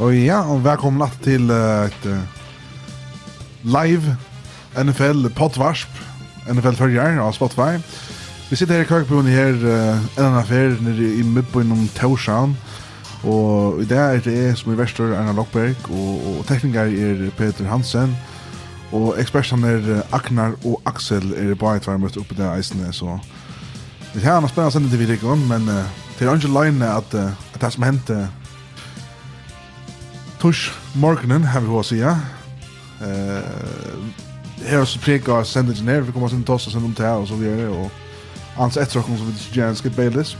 Och ja, och välkomna till ett live NFL potvarsp, NFL förjar av Spotify. Vi sitter her i Kirkbron här en affär nere i Mubben om Torshavn. Och det er det som är verster, Erna Lockberg og, och tekniker är Peter Hansen. Och experterna är Aknar och Axel är på ett varmt uppe där eisene, så. Det här är en spännande vi till vidare men det är løgnet at, att, att det som hände Tush morgenen, har vi hva å si. Uh, Her er så oss prega sendet ned, vi kommer sin toss og sende om til her og så videre, og ans etter okken som vi ikke gjerne skal beiles.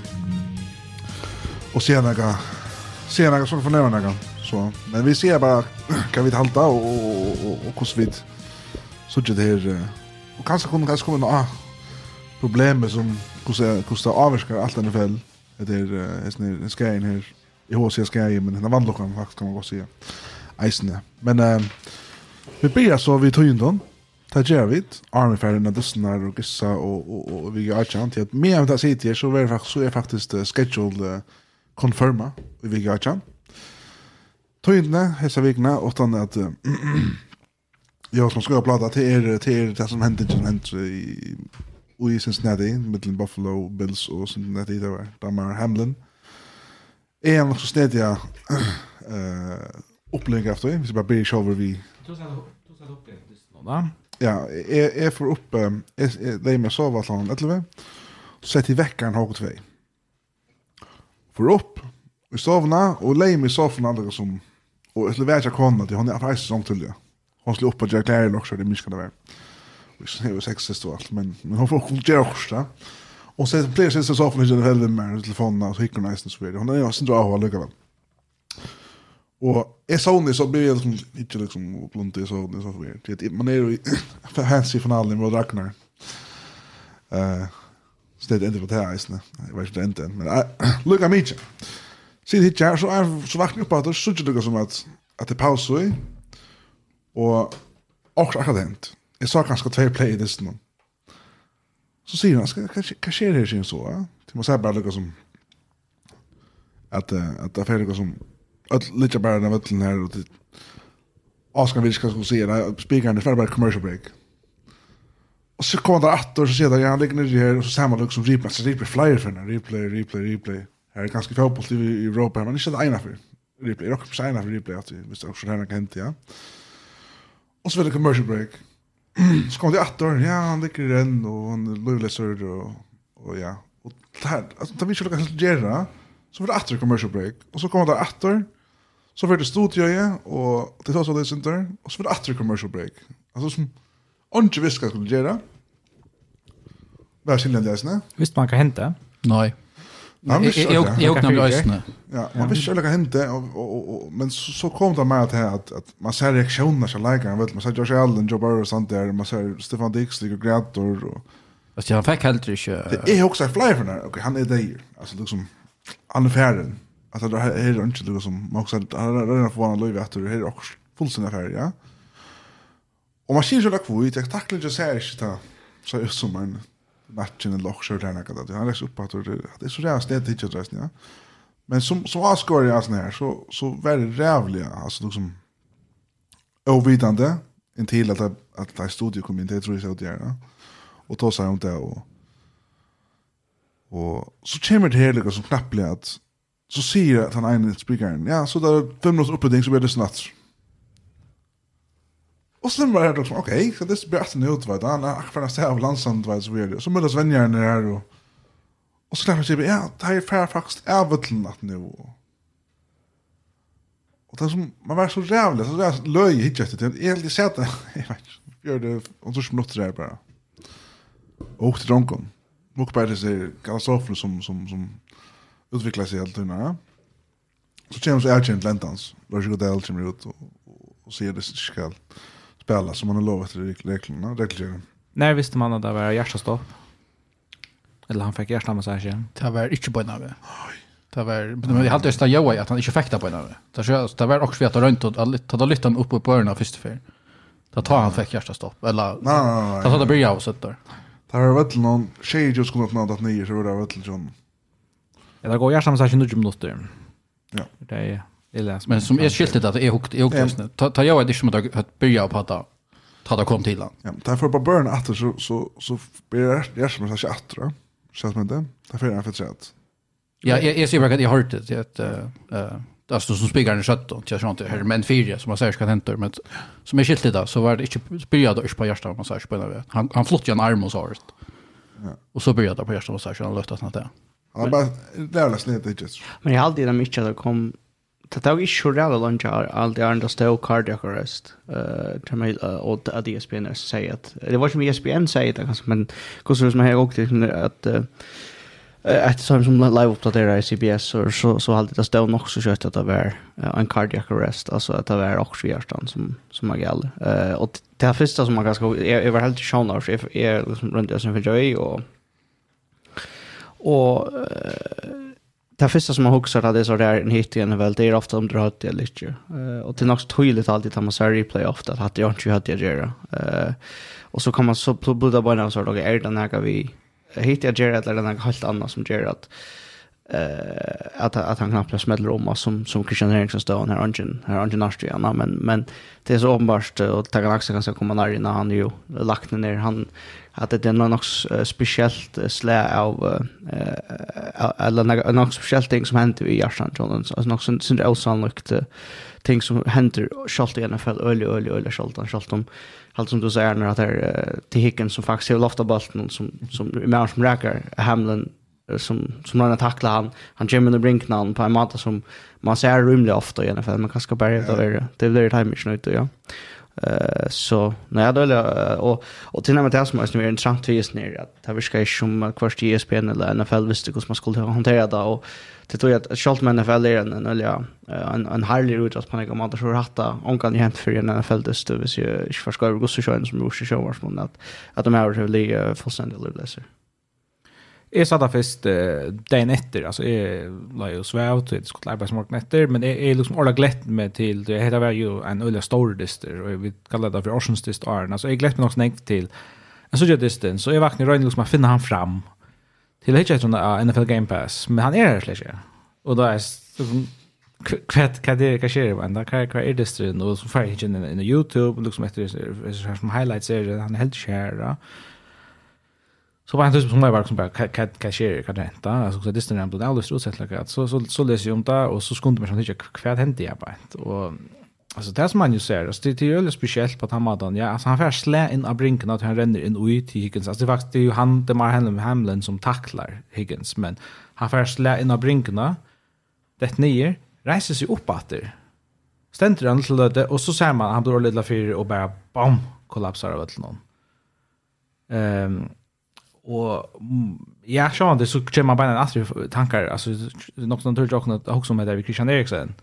Og se noe, se noe som for nevna nega. Så, men vi ser bare hva vi halta og, og, og, og hvordan vi suttet her. Og kanskje kunne kanskje komme noe noen problemer som hvordan det avvirker alt denne fell etter uh, skreien her i HC ska jag men den vann luckan faktiskt kan man gå se. Eisne. Men eh, vi börjar så vi tog in dem. Ta Jervit, Army Fairen och Dusnar och Gissa och, och, och vi har chans att mer av det sitter så är faktiskt så är faktiskt uh, schedule uh, confirma vi har chant. Tog in det hessa och då att uh, jag som ska prata till er till er det som hände som hände i och i Cincinnati, Midland Buffalo Bills och Cincinnati där var Damar Hamlin. Mm är han också snett ja eh upplevelse efter vi ska bara bli shower da? Ja, jag är för jeg jag lägger mig sove alt han 11 så sätter jag hok og tvei. För upp i sovna och leier meg i soffan som och jeg skulle ikke kona til, hun er faktisk sånn till det. Hon skulle og gjør klær kläder också, det minskade väl. Vi ser jo sexist og alt, men hon får gjøre också det. Och så blir det så så för den helvete med telefonen och hickorna nästan så vidare. Hon är ju sen drar av hålla lugga. Och är Sony så blir det liksom inte liksom blunt så Sony så vidare. Det man är ju fancy finalen med Ragnar. Eh stedet inte på det här isne. Jag vet inte inte men lugga mig. Sitt hit här så är så vaknar upp att det så lugga som att att det pausar och och akkurat hänt. Jag sa kanske två play i det snart. Så sier han, hva skjer her sin så? Det må säga bara lukka som att att det är som att lite bara den vetteln här och Oskar vill ska se där spikaren det bara commercial break. Och så kommer det åter så ser där han ligger nere här och så samma liksom som replay så replay flyer för den replay replay replay. Här är ganska fotboll i Europa men inte det ena för replay. Jag kan säga för replay att vi måste också träna kan ja. Och så vill det commercial break så kom det att ja, han dricker en och han lulesör och, och ja. Och där alltså, det vi skulle kanske göra, så var det att commercial break. Och så kom det efter så var det studiet och det var så det center och så var det att commercial break. Alltså som, Onge viska skulle gjøre. Hva er skiljen det, Visst man kan. Man visste ju jag jag nämnde ösnen. Ja, man visste ju hände och och men så så kom det med att här att att man ser reaktionerna så lika han vet man ser Josh Allen, Joe Burrow och sånt där man ser Stefan Dix ligger grädor och Alltså han fick helt inte. Det är också en flyer för när. Okej, han är där. Alltså liksom han är färden. Alltså det här är inte det som man också har redan fått en löv att det är också fullständigt färd, ja. Och man ser ju det kvitt, jag tacklar ju så här inte så är som en matchen en lock shirt här något han läggs upp att det är så jävla ställt inte adressen ja men som som har skor jag sån här så så väldigt rävliga alltså liksom ovidande en till att att det studio kom in det tror jag så där ja och ta sig om det och och så kommer det här liksom knappligt att så säger att han en spikaren. Ja så där fem minuter uppe ding så blir det snatch. Och sen var det också, okej, så det blir att nu ut vad han har för att säga av landsand vad så vidare. Så möttes vänner när här och och så klarar sig ja, det här är faktiskt ävteln att nu. Och det som man var så jävla så där löj hit efter det. är helt sett det. Jag vet inte. Gör det och så smått där bara. Och till dronken. Och bara det katastrofen som som som utvecklar sig helt undan. Så känns det erkänt Lentans. Varsågod det allt som ut och, och, och ser det skall. Mm spela som man har lovat i reglerna. reglerna. När visste man att det var hjärtastopp? Eller han fick hjärtamassage igen? Det var inte på en av det. Det var, men jag hade just att jag att han inte fick det på en av det. Det, så, det var också vet att runt och ta då han upp på öronen först för. Det tar han fick hjärtastopp. Eller, nej, nej, nej. Det tar det blir jag och där. Det har väl någon tjej just kunnat något att nio så var det väl John. Ja, det går hjärtamassage i minuter. Ja. Det är Men som är skyltet att är hukt är hukt. Ta jag det som att börja på att ta det kom till han. Ja, därför på burn att så så så blir det jag som sagt att då. att man det. Därför är det för sent. Ja, jag jag ser bara att jag hört det att eh alltså som spigaren skött då. Jag tror inte här men fyra som man säger ska hända men som är skyltet då så var det inte börja då på hjärtat man säger på det. Han han flott ju en arm och så. Ja. Och så började på hjärtat och så han löftat något där. Han bara där läs lite inte. Men jag hade det mycket att kom Det tar ikke så reale lønge her, alt det andre stod cardiac arrest, uh, til meg uh, og at ESPN er sier at, det var som ESPN sier det kanskje, men hvordan som her også, at etter som som live uppdaterar i CBS så, så, så hade det stått nog så kött att det var en cardiac arrest, alltså att det var också hjärtan som, som är gäll. Uh, och det här första som man ganska, jag var helt sjön av, jag är liksom runt ösen för Joy, och, och uh, det första som man huxar att det är så där en hit igen väl det är ofta om drar ut det lite eh och det är nog tydligt alltid att man ser replay ofta att det inte hade jag göra eh och så kan man så på båda bara så då är det när vi hit jag gör eller något helt annat som gör att att att han knappt smäller om som som Christian Eriksson står här ungen här Angen Astriana men men det är så uppenbart och Tagan Axel kanske så komma när innan han ju lagt ner. Han att det är något speciellt slä av eller något speciellt ting som händer i Jarsan Jones så något sånt sånt osannolikt ting som händer skalt i NFL öle öle öle skalt skalt om allt som du säger när att det är till hicken som faktiskt har loftat bollen som som mer som räcker Hamlin som som han tacklar han han kommer och brinkna han på en mata som man ser rymligt ofta i alla fall man kanske bara det är det blir time mission ut ja. Eh så nej då och och till nämnt det som är intressant för just ner att det viskar ju som kvart ESPN eller NFL visste hur man skulle hantera det och det tror jag att Schalt med NFL är en eller en en härlig rut att man kan så hatta om kan ju hänt för en NFL det vis ju förskar gå så sjön som Rosh Showers men att att de har det fullständigt löser. Jeg satt der først uh, dagen etter, altså jeg la jo svev til jeg skulle arbeide morgen etter, men jeg, jeg liksom ordentlig glett meg til, det heter var jo en øyelig stor dister, og vi kaller det for Orsens dyster, altså jeg glett meg nok snakk til en sånn dyster, så jeg vakner røyne liksom å finne han fram til hitje etter uh, NFL Game Pass, men han er her slik ikke, og da er liksom, hva er det, hva skjer det, hva er, hva er dysteren, og så får jeg hitje inn i YouTube, liksom etter, som highlights er det, han er helt kjære, og Så var han typ som var som bara kat cashier kan renta. Alltså så det stannar på alla strut sett. Så så så läser jag om det och så skulle man kanske inte kvad hända jag bara. Och alltså det som man ju ser, alltså det är ju väldigt speciellt på Hamadan Ja, alltså han får slä in av brinken att han ränner in och ut i Higgins. Alltså det faktiskt det är ju han det Mar Hamlin Hamlin som tacklar Higgins, men han får slä in av brinken. Det nyer reiser sig upp åter. Ständer han till det och så ser man han blir lite fyra och bara bam kollapsar av någon. Ehm um, og ja, så det så kommer man bara en astro tankar alltså något som tror jag också också med David Christian Eriksen.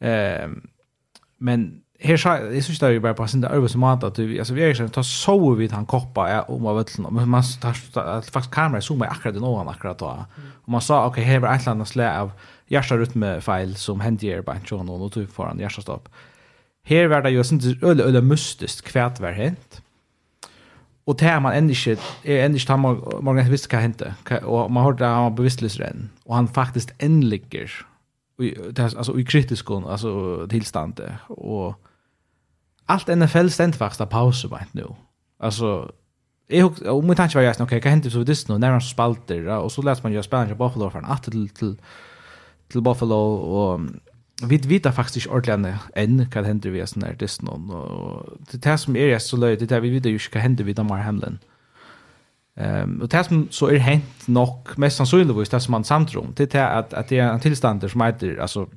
Ehm men här så det så står ju bara på sin där över som att du alltså vi Eriksen tar så vi han koppa ja, om av öllen men man tar faktiskt kamera zoomar akkurat den ovan akkurat då. Och man sa okej här var ett annat slä av hjärtarytmefeil som hände i Erbancho och då tog för han hjärtastopp. Här var det ju sånt öle öle mystiskt kvärt var hänt. Og det er man enda ikke, er enda ikke man morgen etter visste hva hendte. Og man hørte at han var bevisstløs renn. Og han faktisk endligger, altså i kritisk altså tilstande. Og alt NFL stendt faktisk av pause bare nå. Altså, jeg hukk, og min tanke var jeg, ok, hva hendte så vidt nå, nærmere spalter, og så lærte man jo spilleren til Buffalo, for han atter til, til, til Buffalo, og vi vet faktiskt inte ordentligt än vad händer vi sån där det någon och det här som är så löjligt det där vi vet ju vad händer vi där Hamlin. Ehm och det som så är hänt nog mest sannolikt det som man samtrum det är att att det är en tillstånd som heter alltså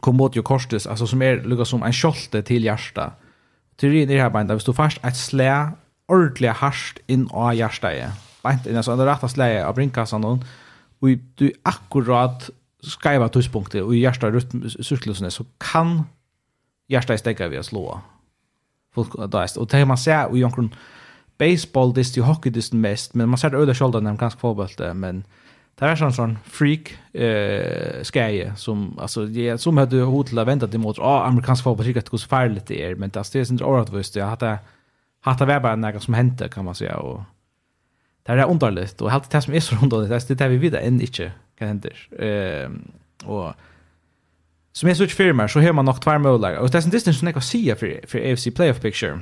kommotio korstes alltså som är lukar som en skolte till hjärta. Teorin är här bara vi du fast ett slä ordentligt harst in av hjärtat. Bant in alltså det rätta slä av brinkassan och du akkurat skaiva tidspunktet och hjärta rytmcyklusen så kan hjärsta stäcka vi att slå. Folk där och det man ser och jonkron baseball dist ju hockey dist mest men man ser öde skölden när man fotboll men det är sån sån freak eh skäje som alltså det som hade hotla väntat emot ah amerikansk fotboll tycker att det går så farligt det är men det är inte visst jag hade hade bara något som hände kan man säga och det er underligt, och helt det som är så underligt, det är det vi vet än inte kan hända. Ehm och som är så ikke fyrir så har man nog två måler, och det är en distance som jag kan sige för för AFC Playoff Picture.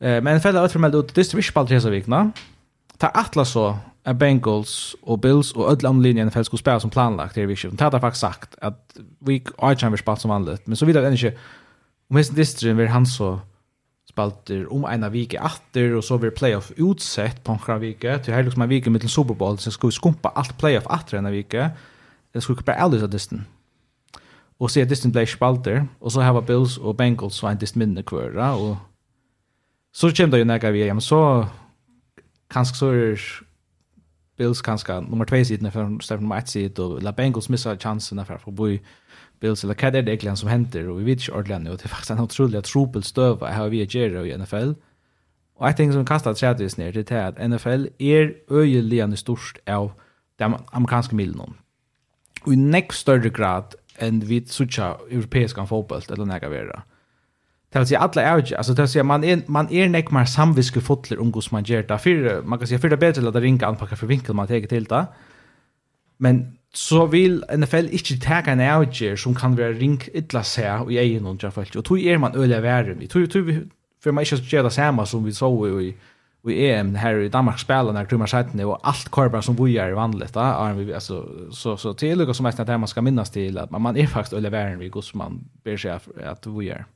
Eh men en felle utformelt ut, det er ikke bare tre vikna, ta Atlas så är Bengals och Bills och ödla om linjen för skulle spela som planlagt det är viktigt. Det har faktiskt sagt att vi har inte spalt som vanligt, men så vidare än inte om hesten distrin vill han så spalter om ena vike atter og så blir playoff utsett på en vike til här liksom en vike mittel i Super Bowl så skal vi skumpa alt playoff atter ena vike det skulle bare aldri så distan Og se distan blei spalter og så har Bills og Bengals så en dist minne kvar og så kommer det jo nega vi men så kanskje så er Bills kanskje nummer 2 sidan for Stefan siden, og La Bengals missa chansen for å att bo Bills, eller vad er det egentligen som henter, och vi vet ikke ordentlig och det är faktiskt en otrolig tropel stöv jeg har vi gjør i NFL. och jeg tenker som kastar trädvis ner det är att NFL är øyeligende störst av den amerikanska milen och i nekk större grad än vid sutja europeisk fotboll eller näga vera. Det vill säga alla är alltså det vill säga man är man är näck mer samviske fotler om hur man gör det för man kan säga för det bättre att ringa anpacka för vinkel man tar till det. Men så vil NFL ikke ta en avgjør som kan være ring ytla seg og jeg er noen tjaffelk. Og tog er man øyla verden. Tog tror vi, for man ikke gjør det samme som vi så i, i EM her i Danmark spiller når Trumar Sætene og alt korber som vi er vanligt. Da, er altså, så, så til lykke som er det man skal minnes til at man er faktisk øyla verden vi gos man ber seg at vi er.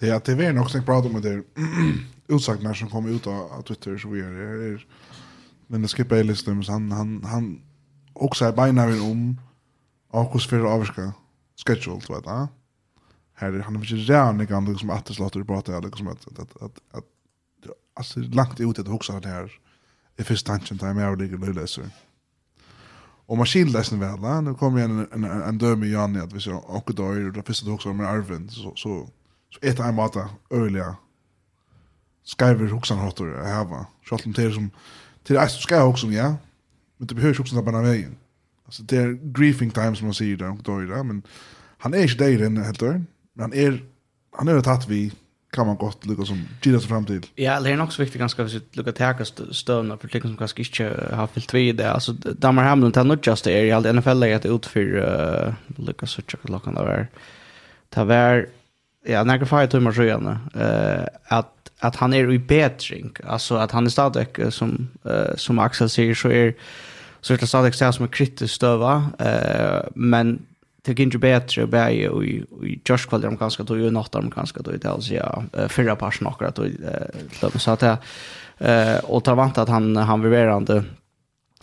Det är att det är nog snäck bra om det utsagt som kommer ut av Twitter så vi är, er men det skipper jeg listan så han han han også er beina beinaren om Akus för avska schedule du tror jag. Här han er ikke räna ikke annat liksom att slåter på att det liksom at, at, at, at altså, langt ut at hoksa det her, i första tanken där jag ligger løyleser. Og maskinlesen vel, väl va. Nu kommer en en en døm i Janne at hvis jeg och døy, og det första hoksa med Arvin så så så ett en måte, øyelig, skriver hoksa huxan hotor här va. Schottlum till som till att ska jag också, ja. Men det behövs också den här vägen. Alltså det är grieving time som man säger där, då är det, men han är inte där inne helt där. Men han är, han är rätt vi kan man gott lukka som gira sig fram till. Ja, det är också viktigt ganska att vi lukka täcka stövna för tycker som kanske inte har fyllt vid det. Alltså Damar Hamlin tar nog just det är i all NFL-läget ut för uh, lukka så tjocka klockan där. Det var, ja, när jag får jag tummar så gärna. Uh, att att han är i bättring alltså att han är stadig som uh, som Axel säger så är så är det stadig så som är kritiskt stöva uh, men det kan ju bättre och ju och i Josh Quadra om ganska då ju natt om ganska då det alltså ja förra par snackar att då så att eh och tar vant att han han viverande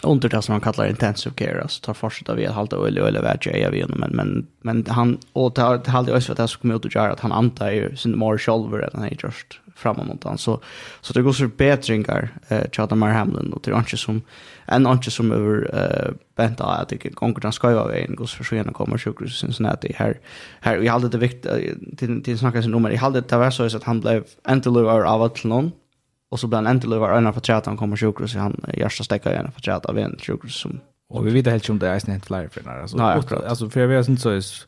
under det som han kallar intensive care alltså tar fortsätta vi halta öl och eller vart jag vet men men men han och tar halta öl så att det ska komma ut och göra att han antar ju sin more shoulder än han just framan mot han. Så, så det går så bätringar eh, till Adam Hamlin och är inte som en inte som över eh, bänta att det går ska vara en går för sena kommer sjukhus i Cincinnati här. Här vi hade det vikt till, till snacka sin nummer. i hade det var så att han blev inte av att någon och så blev han inte över en för att han kommer sjukhus han hjärta stäcka igen för att av en sjukhus som Och vi vet helt om det är snett flyer för när alltså. Nej, alltså för jag vet inte så är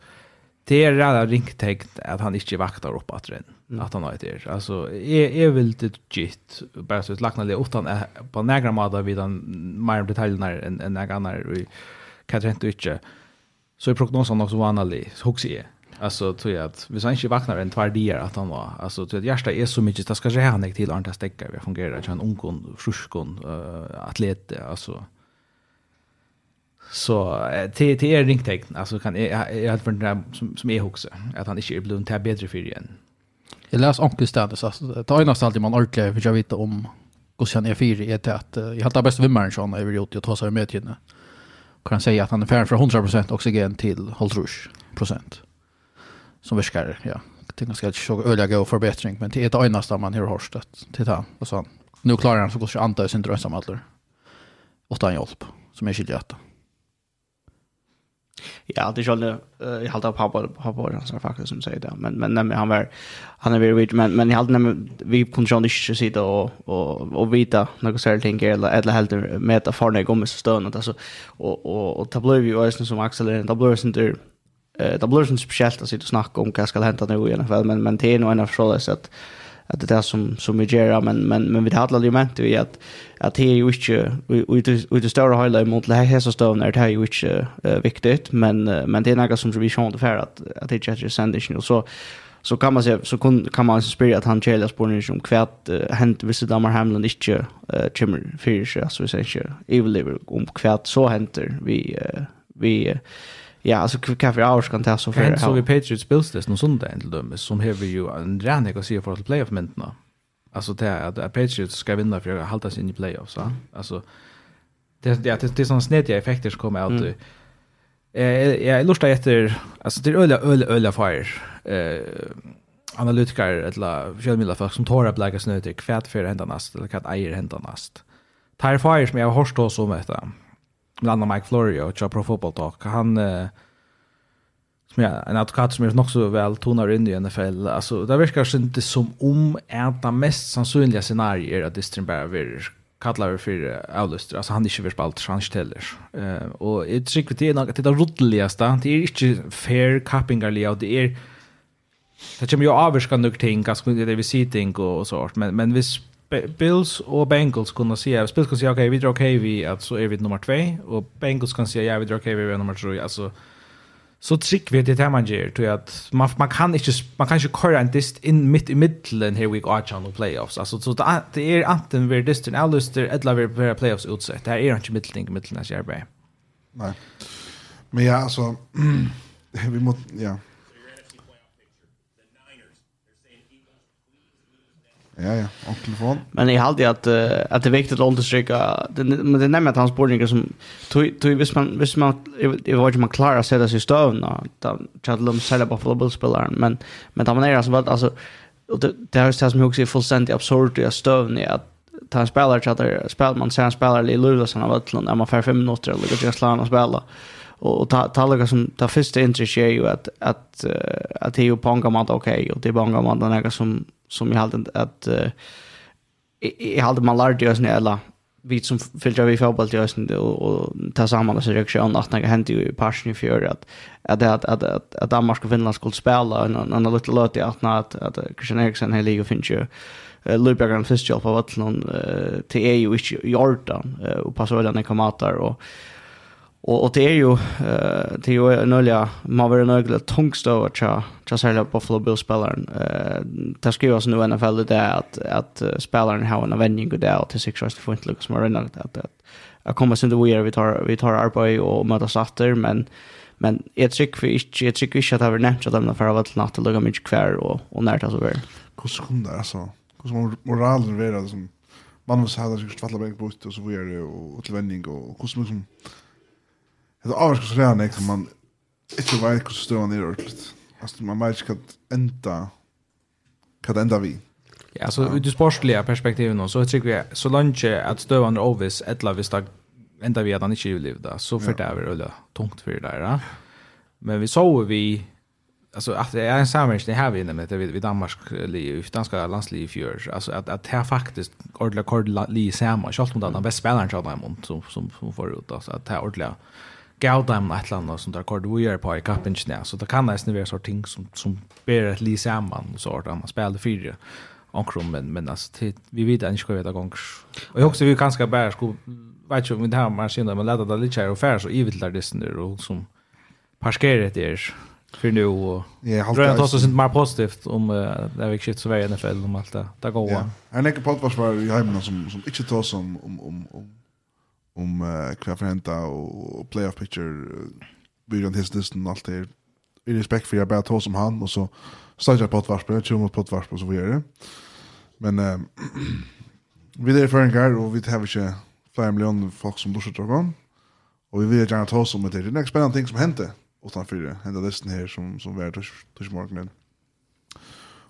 det är redan ringtäckt att han inte vaktar upp att den att han har ett er. Alltså är är väl det git bara så att lackna det utan på några månader vid en mer detaljerna än en annan i kan inte inte. Så är prognosen också vanlig. också är. Alltså tror jag att vi sen inte vaknar en tvär där att han var alltså tror jag hjärta är så mycket det ska ske han till andra stäcker vi fungerar som en ung fruskon uh, atlet alltså så till till er ringtecken alltså kan jag jag hade för som som är huxa att han inte är blund till bättre för igen Jag läs onkel status så det är alltid man orkar för jag vet om kosjan är 4 är det att jag hade bäst vimmaren sån över gjort jag tar sig med till kan säga att han är färdig från 100% oxygen till halvtrush procent som viskar ja. Det ganska jag öliga gå förbättring men det är det enda man har hört att titta och så nu klarar han så går sig anta sin dröm som åt han hjälp som är skiljet Ja, det skulle jag har på på på han så faktiskt som säger det men men nej, han var han är väldigt men men jag hade nämligen vi kunde ju inte se och och och vita några så här tänker eller eller helt med att förna gå med så stön alltså och och och ta blev ju som Axel och ta inte eh ta blev inte speciellt att sitta och snacka om vad ska hända nu i alla fall men men det är nog en av så att att det är som som vi gör men men men vi har alla element i att att det är ju inte ut det stora hela mot det här så står när det är ju inte viktigt men men det är något som vi sjön för att att det är just sending så så kan man se så kan kan man spela att han Charles Bornish som kvärt hänt visst Damar Hamlin inte chimmer för så vi säger evil om kvärt så händer vi vi Ja, alltså kaffe vi hours kan ta så för. Men så vi Patriots Bills det någon söndag till dem som har vi ju en ränig att se för att playoff mentna. Alltså det är att Patriots ska vinna för att hålla sig in i playoffs, va? Alltså det det det, är sån snedja effekter som kommer ut. Mm. Eh jag lustar efter alltså det är öliga öliga öliga fire. Eh analytiker eller självmilla folk som tar upp läget snöter kvätt för hända näst eller kat äger hända näst. Tar fire som jag har hört oss om detta bland Mike Florio och Pro Football Talk. Han eh, som ja, en advokat som är nog så väl tonar in i NFL. Alltså, det verkar inte som om ett av mest sannsynliga scenarier är att Distrin bara vill kallar vi för avluster. Alltså han är inte vill spalt, så han inte heller. Uh, och jag tycker det är något, det är rottligaste. Det är inte fair kappingarliga och det är det kommer ju avvarska några ting, alltså det vi ser ting och, och sånt. Men, men visst Bills och Bengals kunde säga, Bills kan säga okej, okay, vi drar okej okay, vi att så är vi nummer 2 och Bengals kan säga ja, vi drar okej okay, vi är nummer 3. Alltså så trick vi det här man gör till att man man kan inte man kan inte köra en dist in mitt i mitten här week arch on playoffs. Alltså så det det är antingen vi dist en alluster eller vi är playoffs utsett. Det här är inte mitten mitten nästa år. Nej. Men ja, alltså vi måste ja. Ja, ja, och telefon. Men jag hade att uh, att det är viktigt att understryka det men det nämnde att hans bordningar som tog tog visst man visst man det var ju man klara sig där så stövn då Chadlum sälja på Buffalo Bills spelaren men men där man är alltså alltså det det har ju som också är fullständigt absurd att stövn är att ta en spelare så spelar man sen spelare i Luleå av Ötland när man får fem minuter eller går just slan spela och ta ta lika som ta första intrycket är ju att att att det är ju på en gammal okej och det är på en gammal några som som jag hade att uh, jag hade man lärt ju när alla vi som fyllde vi fotboll till oss och, och ta samman oss reaktion att det hände i passion i fjör att att att att, att, att Danmark och Finland skulle spela en en lite låt i att att, att Christian Eriksen hela ju finns ju Lubbergren av att någon till EU i Jordan och passar den komatar och Och, och det är ju uh, det är ju en öliga man var en öliga tungst över tja tja särskilt Buffalo Bills spelaren uh, det skrivas nu i NFL det är att, att uh, spelaren har en avvändning och det är till sex års får inte lyckas med rena att, att, att, att komma sin det vi tar vi tar arbete och möta satter men men jag tycker vi inte jag tycker inte att det har nämnt att de för att natta lugga mycket kvar och och när det så väl hur skulle det alltså hur skulle moralen vara som man måste ha det så fatta bänk på och så vidare och till vändning och hur skulle Det avskar så redan liksom man inte vet hur stövan är ordentligt. Alltså man vet inte vad ända vad ända vi. Ja, så ur det sportsliga perspektivet nu så tycker jag så länge att stövan är ett eller visst ända vi att han inte vill leva så för det är väl tungt för det där. Men vi såg vi alltså att det är en sammanhang här vi inne med vid Danmark liv danska landsliv för alltså att att här faktiskt ordla kord li samma schalt mot den bästa spelaren så där som som som förut alltså att det ordla gav dem et eller annet som der kort vi gjør på i kappen kappingen, så det kan nesten være sånne ting som, som ber et li sammen, og så at man spiller fire omkring, men, men altså, til, vi vet ikke hva vi vet ganger. Og jeg husker vi kanskje bare skulle, vet ikke om vi har maskiner, men lette det litt her og færre, så ivet der disse og som parskerer etter för nu och jag har drömt också sent mer positivt om uh, det vi shit så väl NFL om allt det där går. Ja. Jag lägger podcast var i hemmen som som inte tar som om om om om uh, hva for henta og playoff picture vi rundt hisnisten og alt det i respekt for jeg bare tog som han og så stod jeg på et varspil, jeg mot på et varspil så vi gjør det men uh, vi er føringar og vi har ikke flere millioner folk som lorset og om og vi vil gjerne ta som det det er en spennende ting som hendte utanför det enda listen här som som var tush tush morgonen.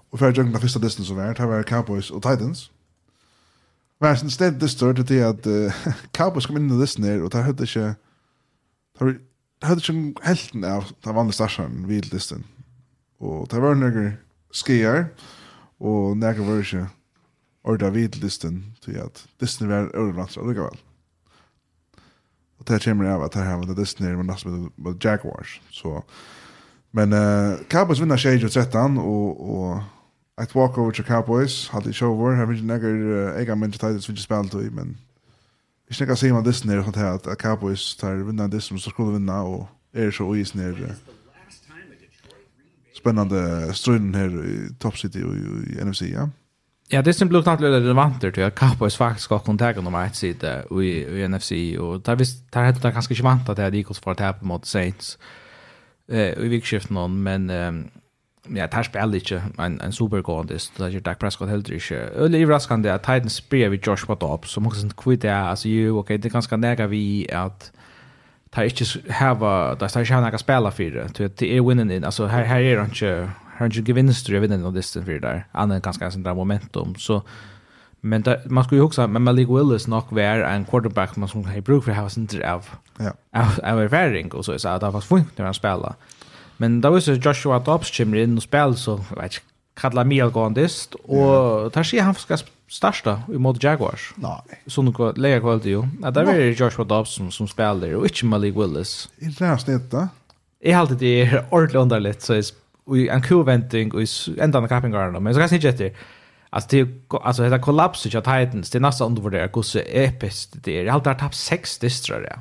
Och för jag den första listen som var det var Cowboys och Titans. Men sen städd det står det att Cowboys kom in i listen där och där hade inte där hade inte helten av där vanliga stasjon vid listen. Och där var några skier och några version or vid listen till att listen var överlands och väl. Och där kommer jag att här har det Disney men nästan med, med Jaguars så men eh Cowboys vinner 13 och och ett walkover till Cowboys hade i shower här mycket några ägare men det vi spelar då men jag tänker se om this när sånt här att Cowboys tar vinna det som så skulle vinna och är så is ner spännande striden här i Top City och i NFC ja. Ja, det som blev tanke relevanter till att Cowboys faktiskt ska kontakta nummer ett sida i, NFC och där visst, där hade det ganska inte vantat att det hade Eagles för att mot Saints eh, i vikskiften men ja, tar spelar inte en, en supergående, så det er Dak Prescott helt inte. ikke. Øyelig raskande att Titans spiller vi Joshua Dobbs, som også sånn kvitt er, altså jo, ok, det är ganska nægge vi att tar inte hava, det tar ikke hava nægge spela för det, det er winnen inn, altså här her er han ikke, her er han ikke gevinster i vinnen av distan for det der, annet enn ganske momentum, så Men där, man skulle ju också men Malik Willis nog var en quarterback man som har bruk för att ha sin Ja. av av erfaring och så så att det var fint när han spelade. Men da visste Joshua Dobbs kommer inn og spiller, så jeg vet ikke, kallar Mia Gondist, og tar sig han ska starta mot Jaguars. Nej. Så nu går lägga kväll ju. Att där är Joshua Dobbs som, som spelar och inte Malik Willis. I läst detta. Jeg halte det er ordentlig underligt så jeg vi en kurventing och enda med kappingarna. Men så kan jeg jag etter, Alltså det alltså det kollapset av Titans det nästa undervärderar hur så episkt det är. Jag har tappat sex distrar.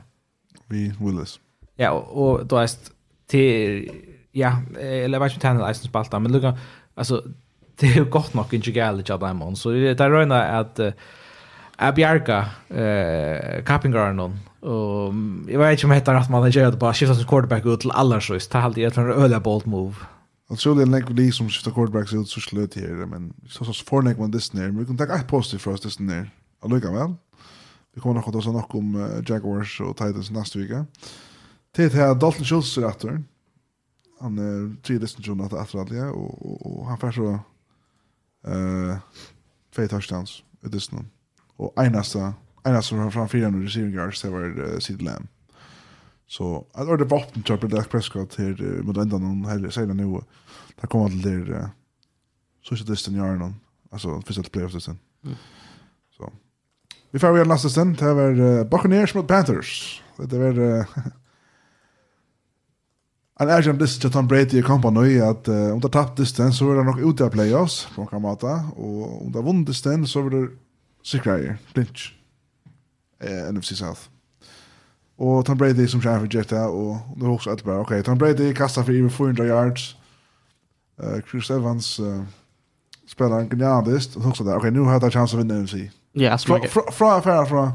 Vi Willis. Ja, och då är det till ja, eller vad som tänner Eisen spalta, men lukka, alltså det är gott nog inte galet jag där man. Så det är rena att att bjarga eh Kappingarnon och jag vet inte om heter att man gör det bara skiftar sin quarterback ut till alla så det hade jag tror en öliga bold move. Och så det är en det som skiftar quarterbacks ut så slut här men så så förnäck man det Men Vi kan ta ett positivt för oss det snär. Alltså kan väl. Vi kommer nog att ha något om Jaguars och Titans nästa vecka. Eh Det är Dalton Schultz är efter. Han är tre destination att attor alla och, och, och han får så uh, två touchdowns i destination. Och enaste enaste som han framför nu receiving yards det var uh, Sid Lamb. Så att ordet vapen tror på Dak Prescott här uh, mot ändan någon här säger nu. Där kommer till det uh, social distance yarn någon. Alltså första playoff sen. Mm. Så. Vi får vi nästa stund. Det var uh, Buccaneers mot Panthers. Det var uh, Han är som det Tom Brady i kompani att uh, om det tappt distance så är det nog ute av playoffs på kan mata och om det vunnit distance så är det säkert clinch. Eh NFC South. Och Tom Brady som kör för Jetta och det var också att bara okej Tom Brady kastar för över 400 yards. Eh uh, Chris Evans uh, spelar en genialist och också där okej okay, nu har jag chans att vinna NFC. Ja, från från fra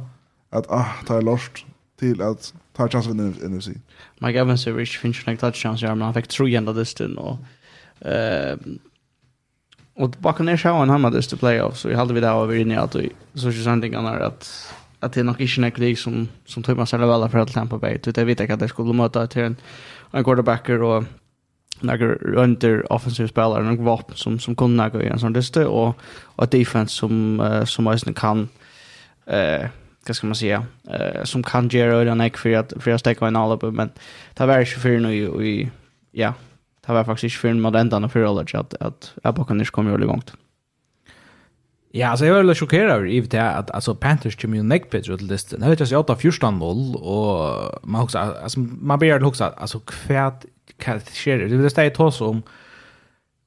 att ah, ta lost till att tar chans vinner NFC. Mike Evans är rich finch nästa touchdown så han fick tre ända distan och eh och bakom Buccaneers har han hade det playoffs så vi hade vi där över inne att så så sant inga när att att det är nog inte en krig som som tog man själva alla för att Tampa Bay det vet jag att det skulle möta till en en quarterbacker och några under offensive spelare några vapen som som kunde gå i en sån lista och och defense som uh, som måste kan eh vad ska man säga eh, som kan göra den här för att för att stäcka en alla men det var inte för nu i, ja det var faktiskt inte för en modern och för alla att att jag bara kunde komma ju igång. Ja, alltså jag var lite chockerad över i det att alltså Panthers kom ju neck pitch till det. Nu vet jag så att 14 0 och man också alltså man börjar också alltså kvärt kan ske det. Det är det jag tar som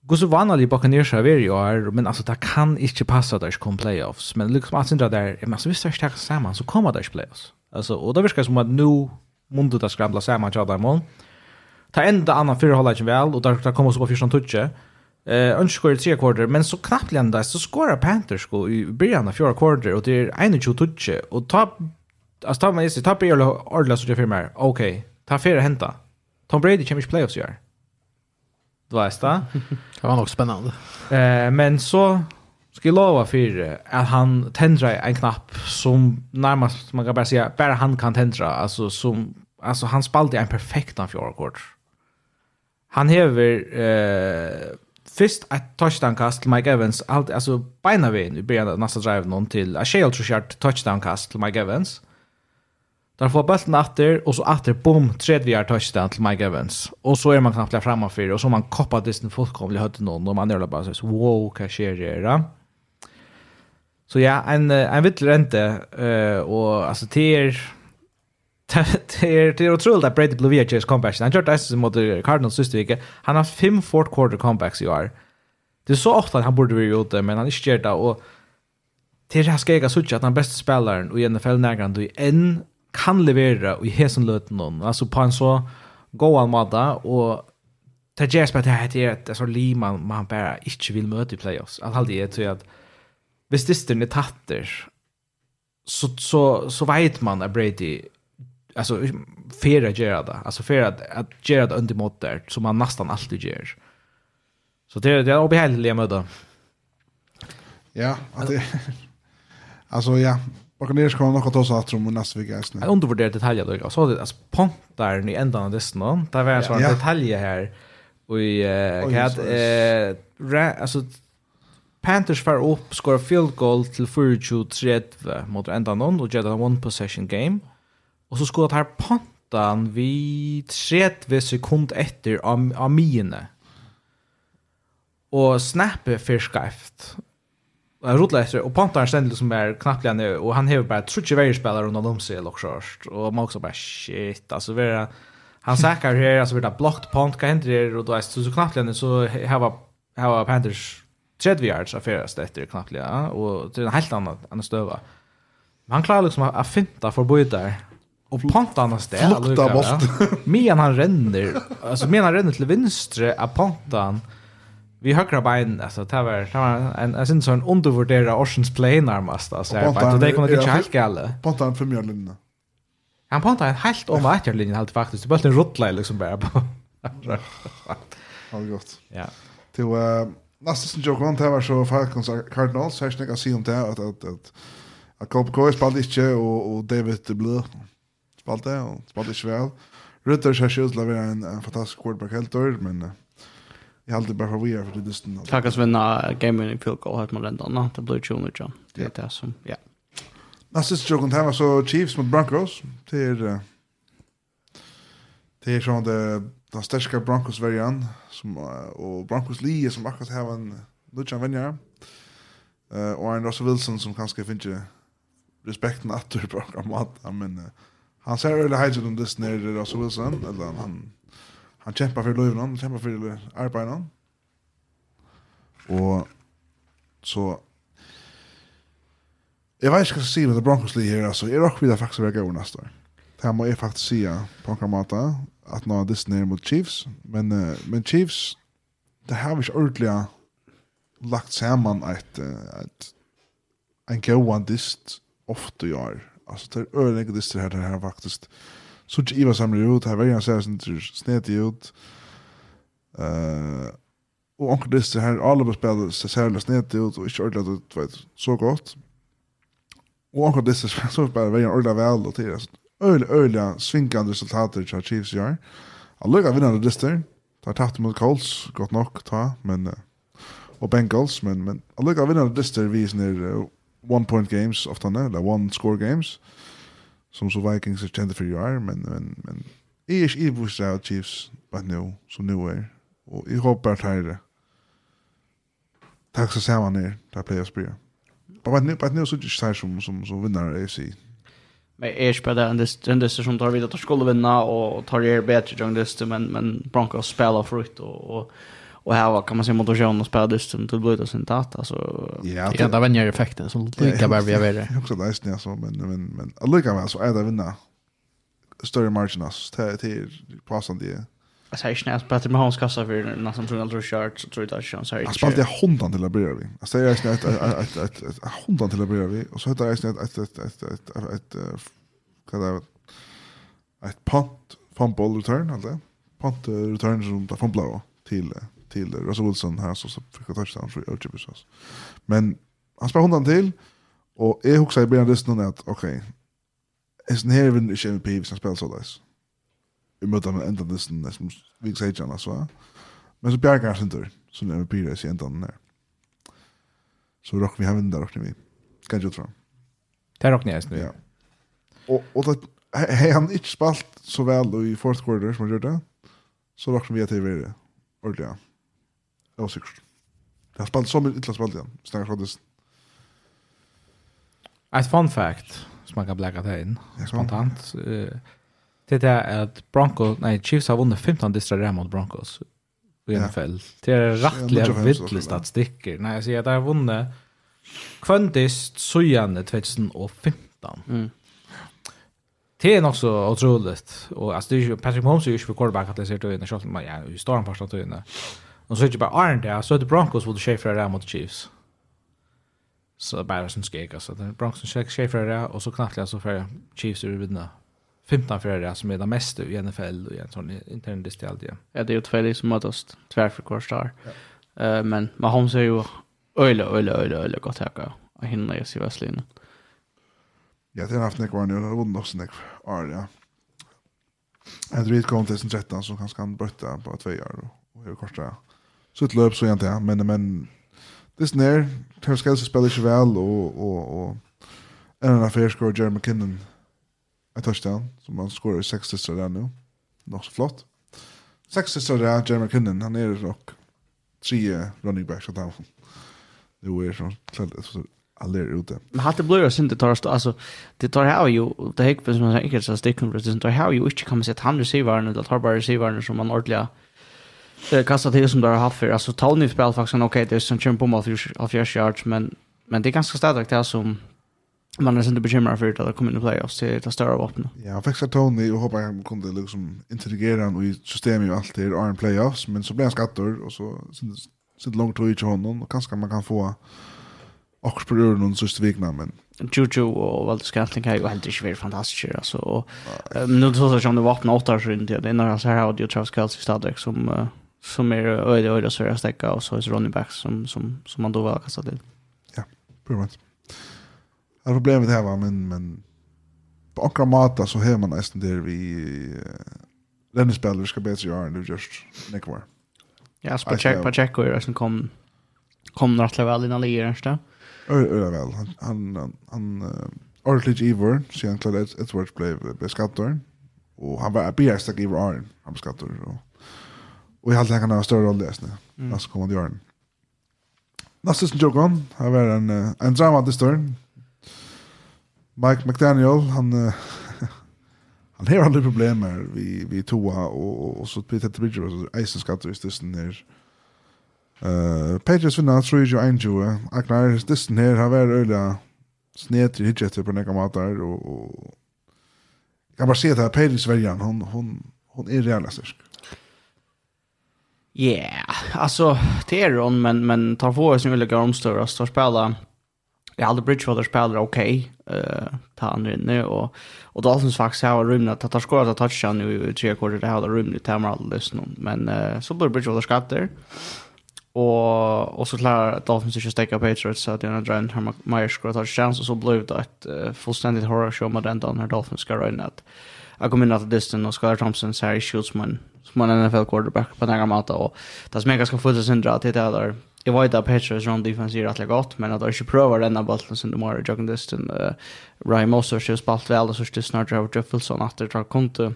Gå så vanlig Buccaneers har varit vi år, men alltså det kan inte passa att det kom playoffs. Men liksom att syndra där, men alltså visst är det starkt samman så kommer det playoffs. Alltså, och det verkar som att nu måste det skramla samman till Adarmon. Ta enda annan fyra hållar inte väl, och där kommer så på första touche. Eh, önskar i tre kvarter, men så knappt lända så skorar Panthers gå i början av fjärde kvarter och det är 21 touche. Och ta, alltså ta man i ta Björn och så det för mig. Okej, ta fyra hämta. Tom Brady kommer i playoffs i år. Du vet det. Det var nog spännande. Eh, men så ska jag lova för att han tändrar en knapp som närmast man kan bara säga bara han kan tändra alltså som alltså han spalde en perfekt av fjärde Han hever eh Fyrst ett touchdown-kast till Mike Evans, allt, alltså beina vi i början av nästa drive någon till, jag tror jag touchdown-kast till Mike Evans. Där får bollen åter och så åter bom tredje yard touchdown till Mike Evans. Och så är man knappt framme för och så man koppar sin fullkomligt hött någon och man är bara så wow, vad sker det då? Så ja, en en vitt rente eh och alltså till det är det är otroligt att Brady Blue VHS comeback. Han gjorde det mot Cardinals sista vecka. Han har fem fourth quarter comebacks i år. Det är så ofta att han borde vara ute, men han är inte gjort det. Och till det här ska jag säga att han bästa spelaren och i NFL närgande i en kan levera i hesen löten alltså på en så goan mata och ta jes på det här det ett så liv man bara inte vill möta i playoffs allt hade är tror att hvis det är tatter så så så vet man att Brady alltså fera Gerard alltså fera att, att Gerard under mot där som man nästan alltid gör. Så det det är obehagligt att möta. Ja, att det, alltså ja, Buccaneers kommer nog att ta sig att om nästa vecka. Jag undervärderar detaljer då. Jag sa det, alltså pontaren i ändan av listan, Det var en sån detalj här. Och jag hade, alltså Panthers far upp, skår field goal till 4-2-3 mot ändan av och gör en one possession game. Och så skorar här pontan vid 30 sekund efter av, av mine. Och snappet för skäft. Jag rotlar efter och Pantar ständel som är knappt nu och han har bara tror inte varje spelare runt om sig eller så och man också bara shit alltså vi han säkrar här alltså vi där blockt Pant kan hända det och då är så knappt nu så har har Panthers tredje yards affärast efter knappt ja och det är en helt annan annan stöva. Men han klarar liksom att finta för bojtar och pantar annars det alltså. Men han ränner alltså menar han ränner till vänster att Pantan vi högra bein alltså det var det var en en sån sån undervärderad Oceans Play närmast alltså jag bara det kommer inte helt galet. Ponta en fem linjen. Han pontar en helt om vart linjen helt faktiskt. Det bara en rotla liksom bara på. Allt gott. Ja. Till nästa som joke kom till var så Falcons Cardinals här snäcka se om det att att att att Cobb Coy spelade inte och och David the Blue det och spelade väl. Rutter har skjutit la en fantastisk quarterback helt men Jag hade bara vi är för det distan. Tackar vinna gamen i field goal hade man ändå nå. Det blir ju nu John. Det är det som ja. Nästa joken här var så Chiefs mot Broncos till Det är sån det den största Broncos varian som och Broncos Lee som akkurat har en Luchan Venja. Eh och en Russell Wilson som kanske finns respekten att du på mat. Men han ser väl hejt om det när Russell Wilson eller han han kämpar för löven, han kämpar för arbeten. Och så Jag vet inte vad jag ska säga med det Broncos li här alltså. Jag rock vill faktiskt väga över nästa år. Det här må jag faktiskt säga på en kramata att nå Disney mot Chiefs. Men, uh, men Chiefs, det har vi ordentligt lagt samman ett, ett en gåan dist ofta i år. Alltså det är öliga dist det här, det här faktiskt så ikke Iva samler ut, her verjan ser sin tur snetig ut, uh, och onkel det här alla på alle så ser særlig snett ut, och ikke ordentlig ut, vet, så gott. Och onkel Disse så bare verjan ordentlig vel, og til, øyelig, øyelig, svinkende resultater til Chiefs gör. gjør, Allukka vinnande Disse, tar tatt mot Colts, gott nok, ta, men, og Bengals, men, men allukka vinnande Disse, vi sånne, uh, one point games ofta, eller one score games, som så Vikings är kända för ju är men men men är är i vars out Chiefs but no så nu är och jag hoppas att det Tack så samman ner där players blir. Men nu men nu så just här som som som vinnare AFC. Men är spelar den den det som tar vidare att skulle vinna och tar er bättre jag det men men Broncos spelar frukt och och och här kan man se motorn och spela dyst som till blöta sin data så ja det där vänjer effekten som lika bara vi är det också nice när så men men men alltså kan så är det vinna större margin till till passande det jag snäs på att med hans kassa för någon som tror aldrig kört så tror jag att han säger. Han spelade hundan till att börja vi. Alltså jag snäs att att att hundan till att börja vi och så heter jag snäs att ett, ett, ett, ett, vad det ett punt fumble return alltså punt return som där fumble till till Russell Wilson här så så fick jag touchdown för Urchibus. Men han spelar hundan till och jag huxar i början lyssna att okej. Okay, Esen här vinner inte MVP som spelar så där. Vi möter med ändan lyssna som vi säger ju alltså. Men så bjärgar han inte så när MVP är i ändan där. Så rock vi har vinner rock vi. Kan ju tro. Det rock nu. Ja. Och och det Hei, han inte spalt så väl i fourth quarter som han gjorde, så rock som vi til å være ordentlig. Jag var säkert. Det har spalt så mycket ytterligare spel igen. Stänger skadis. Ett fun fact som man kan bläcka det in. Spontant. Det är att Broncos, nej, Chiefs har vunnit 15 distrar mot Broncos i NFL. Det är rättliga vittlig statistiker. Nej, jag säger att det har vunnit kvöntist sojande 2015. Mm. Det är nog så otroligt. Och alltså, det är ju Patrick Mahomes är ju inte quarterback att det ser ut i när men ja, i stora parten av Och så är det bara Arne där, så är det Broncos mot Schaefer där mot Chiefs. Så det är bara som skek alltså. Det är Broncos mot Schaefer där och så knappt så för Chiefs ur vinna. 15 för det som är det mesta i NFL och en sån intern distal det. Ja, det är ju två som mötas tvärför kvar där. Eh men Mahomes är ju öle öle öle öle gott här. Och hinner ju sig väsligen. Ja, det har haft nekvar nu, det har vunnit också nekvar, ja. Andrew kom 2013 som kanske kan brötta på två år, och, og det korta så ett löp så jag inte men men det snär tar ska så spela ju väl och och och en annan affär score Jeremy McKinnon ett touchdown som han skorar sex sista där nu. Nog så flott. Sex sista där Jeremy McKinnon han är rock tre running backs att han. Det är så klart aller ute. Men hatt det blir det tar, alltså det tar her jo, det er ikke som man sier, ikke så stikken, det tar her jo ikke kan man si at han resiveren, eller tar bare receiver som man ordentlig eh kastat det som där har haft för. Alltså Tony spelar faktiskt en okej okay, det är som kör på mål av fjärde yards men men det är ganska starkt det som man är inte bekymrad för att det kommer in i playoffs. Till att större vapen. Ja, han fixar Tony och hoppas han kunde liksom integrera han i systemet och allt det i playoffs men så blir han skattor och så sitter långt tog i honom och kanske man kan få också på ur någon sista vikna men Juju och Walter Scantling har ju helt inte varit fantastiska alltså. Och nu tror jag att han var 8 år sedan det är när så här audio Travis Kelce i Stadrex som som är öde öde så jag stäcka och så är running backs som som som man då var kastar till. Ja, pretty much. Har problem med det här va men men på ankra mata så har man nästan där vi Lenny Speller ska bättre göra än du just Nick. Ja, så på check på check och sen kom kom rätt väl innan ligger den där. Öra väl. Han han han uh, Ortlich Ivor, så han klarade ett ett blev beskattor och han var bästa giver han beskattor och Och jag hade han kan ha större roll i Esne. Mm. Alltså kommer det göra. Nästa som Jokon, har varit en, en drama det står. Mike McDaniel, han han har aldrig problem med vi, vi toa och, och, så Peter Bridger och Eisen skatt just stussen ner. Eh Patriots vinner, tror jag, en tjoe. Aknar, stussen ner har varit öliga snet i hitchet på några matar och, och jag kan bara se det här, Patriots värjan, hon, hon, hon är realistisk. styrsk. Yeah, alltså det är hon men men tar få som vill gå om Så spela. Jag hade Bridgewater spelar okej. Okay. Eh uh, ta han inne och och Dolphins faktiskt har rymna att ta skott att toucha nu i tre kvarter det har rymna till Tamara lyssna men uh, så blir Bridgewater skatt där. Och och så klarar Dolphins inte stäcka Patriots så att den drar en Meyer skott att chans och så blev det ett uh, fullständigt horror show med den där Dolphins ska röna att jag kommer in att distan och Skylar Thompson så här i Schultzman som en NFL quarterback på den måten. Och det som är ganska fullt syndra att det är där Jag vet att Patriots run defense är rätt gott, men att de inte prövar denna bollen som de har i jogging distan. Uh, Ryan Moses har spalt väl och så är snart Robert Jeffelson att det tar konto.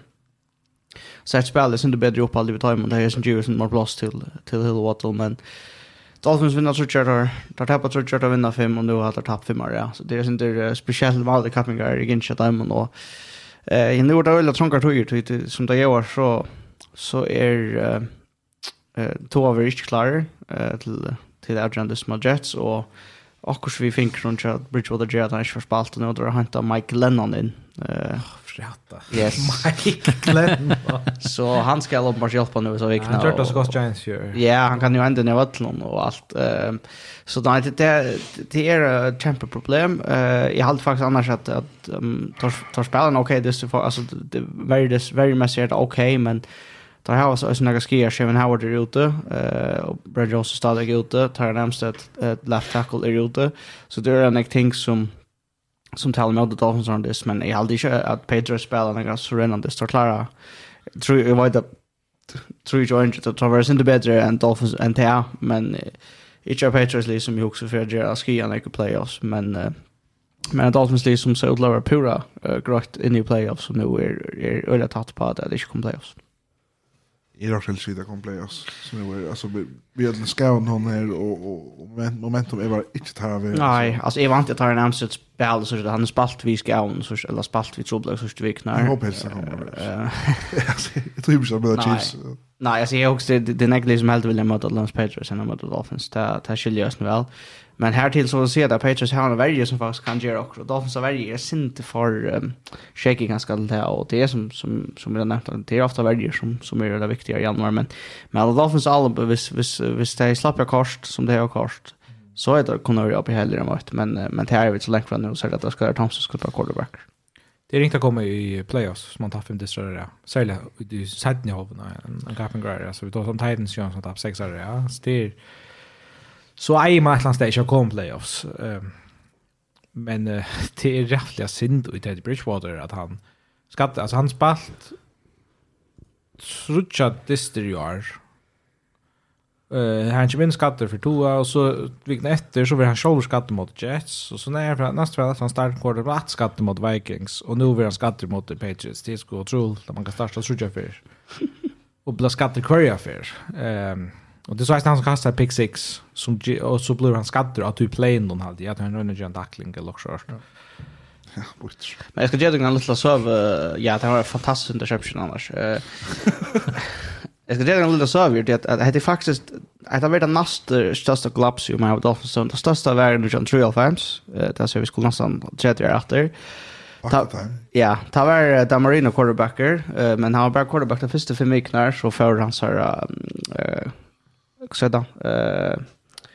Så ett spel är inte bättre upp aldrig vid tajmen. Det är som Jewis inte mer blåst till, till Hill Wattle men Dolphins vinner så kjørt her. Der tapper så kjørt og vinner fem, och nu har de tappat fem ja. Så det er ikke speciellt valde kappinger i Ginsja Diamond, och eh, uh, nå er det veldig trånger tøyer, som det gör så så er eh uh, to av er ikke klare eh, til til Adrian Small Jets og akkurat vi finner rundt at Bridgewater Jet har ikke forspalt og nå har hentet Mike Lennon inn eh uh, Fjata. Yes. Mike Glenn. så han ska lov bara hjälpa nu så vikna. Han tror det ska Giants ju. Ja, han kan ju ändå ner vattnet och allt. Ehm så nej det det det är ett tempo problem. Eh jag hade faktiskt annars att att tar tar spelen okej det så alltså det very this very much okej men Tar Howard så några skier Kevin Howard är ute eh och Brad Jones är stadigt ute. Tar Amstead ett left tackle är ute. Så det är en ting som som talar med att Dolphins on this men jag hade inte att Pedro spelar några så redan det står klara. Tror jag vet att tror jag inte att Travers inte bättre än Dolphins än Tea men inte Patriots liksom jag också för att göra skian i playoffs men Men Dolphins liksom så lower pura uh, grökt in i playoffs som nu är, är öliga tatt på att det inte kommer playoffs i rakt helt sida kom play oss. Som är alltså vi hade scout hon här och och momentum är bara inte tar vi nej alltså är vant att ta en amsel spel så det han spalt vi ska on så eller spalt vi trubbel så det vi knar jag hoppas det kommer alltså jag tror inte med chips nej alltså jag också det det näglis som helt vill möta Lance Patriots och möta Dolphins. Ta ta skiljer oss väl Men här till så ser det Patriots har en värje som faktiskt kan göra också. Dolphins värje är inte för um, shaking ganska lite och det är som som som jag nämnt det är ofta värjer som som är det viktiga i januari men men alla Dolphins alla vis vis vis det slappar kost som det har kost. Så är det kunna vara upp i heller än vart men men det är väl så länge från nu så att det ska göra Thompson skulle ta quarterback. Det är inte att komma i playoffs som man tar fem distrar. Ja. Särskilt i sidan av en gapen grejer. så vi tar som Titans som tar sex ja. Så det Så är man et eller annet sted playoffs. Um, men uh, det är rättliga synd i Teddy Bridgewater at han skatt, alltså han spalt trutja Dister i år. Uh, han kommer in skatter för toa, och så vikna efter så vill han sjål skatter mot Jets, och så när för nästa vecka han startar kvarter på at skatter mot Vikings, och nu vill han skatter mot the Patriots, det er sko og att man kan starta trutja för och bli skatter kvarja fyr. Um, Och det är så att han som kastar pick six som och så blir han skaddad att du play in den hade jag tror han rönner ju en tackling eller så. Ja, bort. Men jag ska ge dig en liten söv ja, det var en fantastisk interception annars. Eh Jag ska ge dig en liten söv det att det är faktiskt att det har varit den nästa största kollaps i Miami Dolphins som den största var nu John Trial Farms. Det ser vi skulle nästan tredje år efter. Ta, ja, ta var Dan Marino quarterbacker, uh, men han var bara quarterback den första fem veckorna så för han så så där eh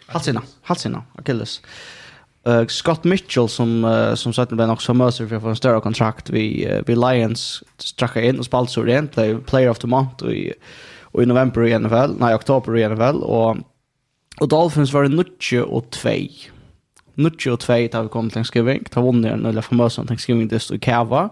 halsina halsina Achilles. Uh, Scott Mitchell som uh, som sagt blev också Mercer för för en större kontrakt vi uh, vi Lions stracka in och spalt så rent play, player of the month och i, och i november i NFL, nej oktober i NFL och och Dolphins var det nutje och 2. Nutje och 2 tar vi kom till Thanksgiving, tar vann den eller famösa Thanksgiving dist i Kava.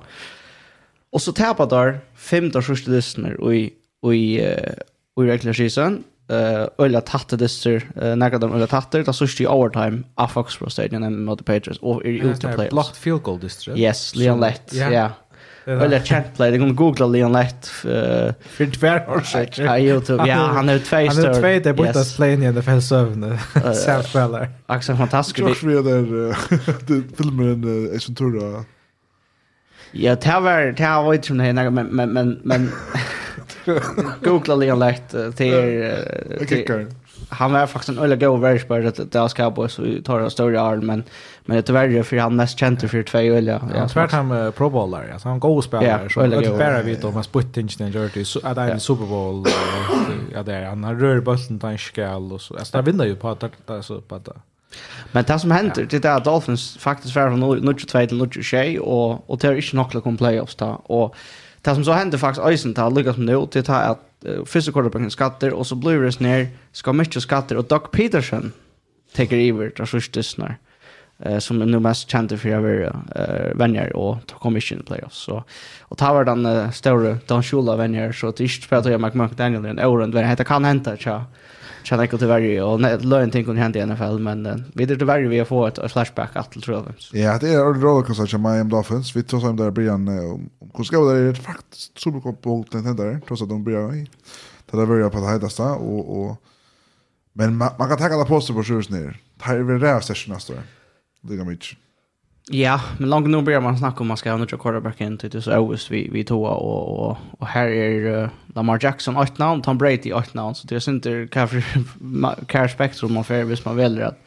Och så tappar där fem där sista lyssnar och i och i uh, och i regular season eh ölla tatte dyster uh, några de ölla tatte där såg i overtime av Foxborough Stadium and mot the Patriots och är ut to play blocked field goal dyster yes Leon Lett ja Eller chat play, det går googla Leon Lett för tvär år sex. Ja, YouTube. Ja, han är två stör. Han är två där borta play i the fast seven. South Feller. Axel fantastisk. Jag tror det filmen är som tror då. Ja, det var det var ju men men men men Googla lite lätt till han var faktiskt en öle go very spelare till Dallas Cowboys vi tar en större arm men men det är för han mest känd för två öliga. Ja, tvärt han pro bowler alltså han go spelare Ja, så det bara vet vi då man split ingen dirty så att en Super Bowl ja det är han har rör bollen till en skall och så. Alltså vinner ju på att det är så på att Men det som händer, det är att Dolphins faktiskt var från 22 till 23 och, och det är inte nog att komma playoffs där. Och Det som så hände faktiskt ösen tar lyckas med nu till ta att uh, första quarterbacken skatter och så blir det ner ska mycket skatter och Doug Peterson tar över där första snar eh som är nu mest känd för över eh vänner och ta commission playoffs. Så och var den uh, större Don Shula vänner så att det är spelar jag McDaniel Daniel en Orland vad heter kan hända tja känna jag till varje och löjen ting kunde hända i NFL men vi det varje vi har fått ett flashback att till jag. Ja, det är en roll kanske som Miami Dolphins. Vi tror som där Brian en hur ska det är faktiskt superkopp på den där trots att de börjar i det där börjar på det hedaste och och men man, man kan ta alla poster på sjurs ner. Det här är väl det här nästa år. Det går mycket. Ja, men långt nu börjar man snacka om man ska ha några quarterback in till så Owens vi vi tvåa och och och här är uh, Lamar Jackson åt namn, Tom Brady åt namn så det är inte kanske cash spectrum man för hvis man väljer att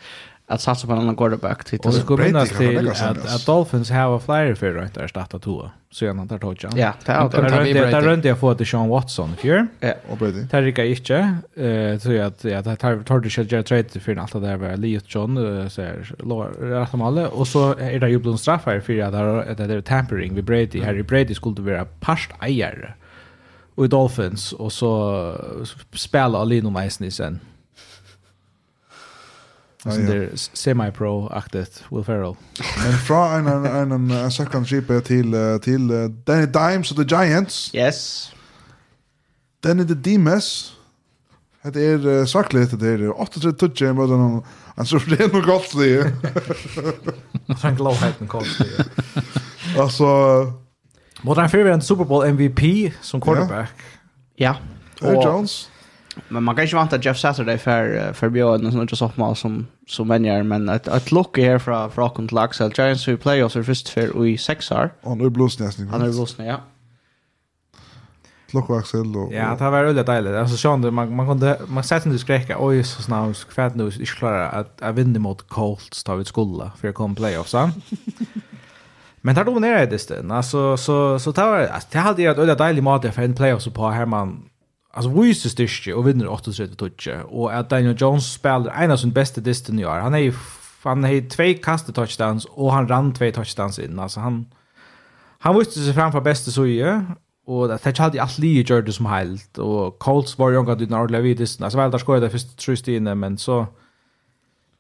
att satsa på en annan quarterback. Till och skulle går minnas till att, att Dolphins har flyer för runt där starta tvåa. Så antar tog jag. Ja, det är det. Det är runt jag får till Sean Watson för. Ja, och Brady. Det det inte. Eh så att ja det tar tar det själva trade för allt det där var Lee John så är rätt om alla och så är det ju blom straff här för att det är tampering med Brady. Harry Brady skulle vara past eier. Och Dolphins och så spela Alino Meisnisen. Mm Alltså det är semi-pro-aktigt Will Ferrell. Men fra en, en, en, en en second ship till, till Danny Dimes och The Giants. Yes. Danny the Dimes. Det är uh, svarkligt, det är 8 touch i den. Han så det är nog gott det. Han glowheten and det. Alltså... Mot han en Super Bowl MVP som quarterback. Ja. Yeah. Jones. Men man kan inte vänta Jeff Saturday för för Björn och sånt som mal som som vänjer men att att lucka här från från Rockland Laxel Giants who play oss först för i 6 år. Och nu blåst nästan. Han är blåst ja. Lucka Axel och Ja, det var väldigt dejligt. Alltså sån man man kunde man sätter inte skräcka. Oj så snaus kvärt nu är klara att att vinna mot Colts tar vi skola för att komma playoffs. Men tar då ner det istället. Alltså så så tar det. Det hade ju ett väldigt dejligt mat för en playoffs på här man alltså Wise styrke och vinner 38 touch och att Daniel Jones spelar en av sin bästa distan i år. Han är ju han har två kast touchdowns och han rann två touchdowns in alltså han han visste sig framför bästa så ju och det touch hade allt lige gjort det som helt och Colts var ju ganska dynamiska vid distan. Alltså väl där skojade först tre stenen men så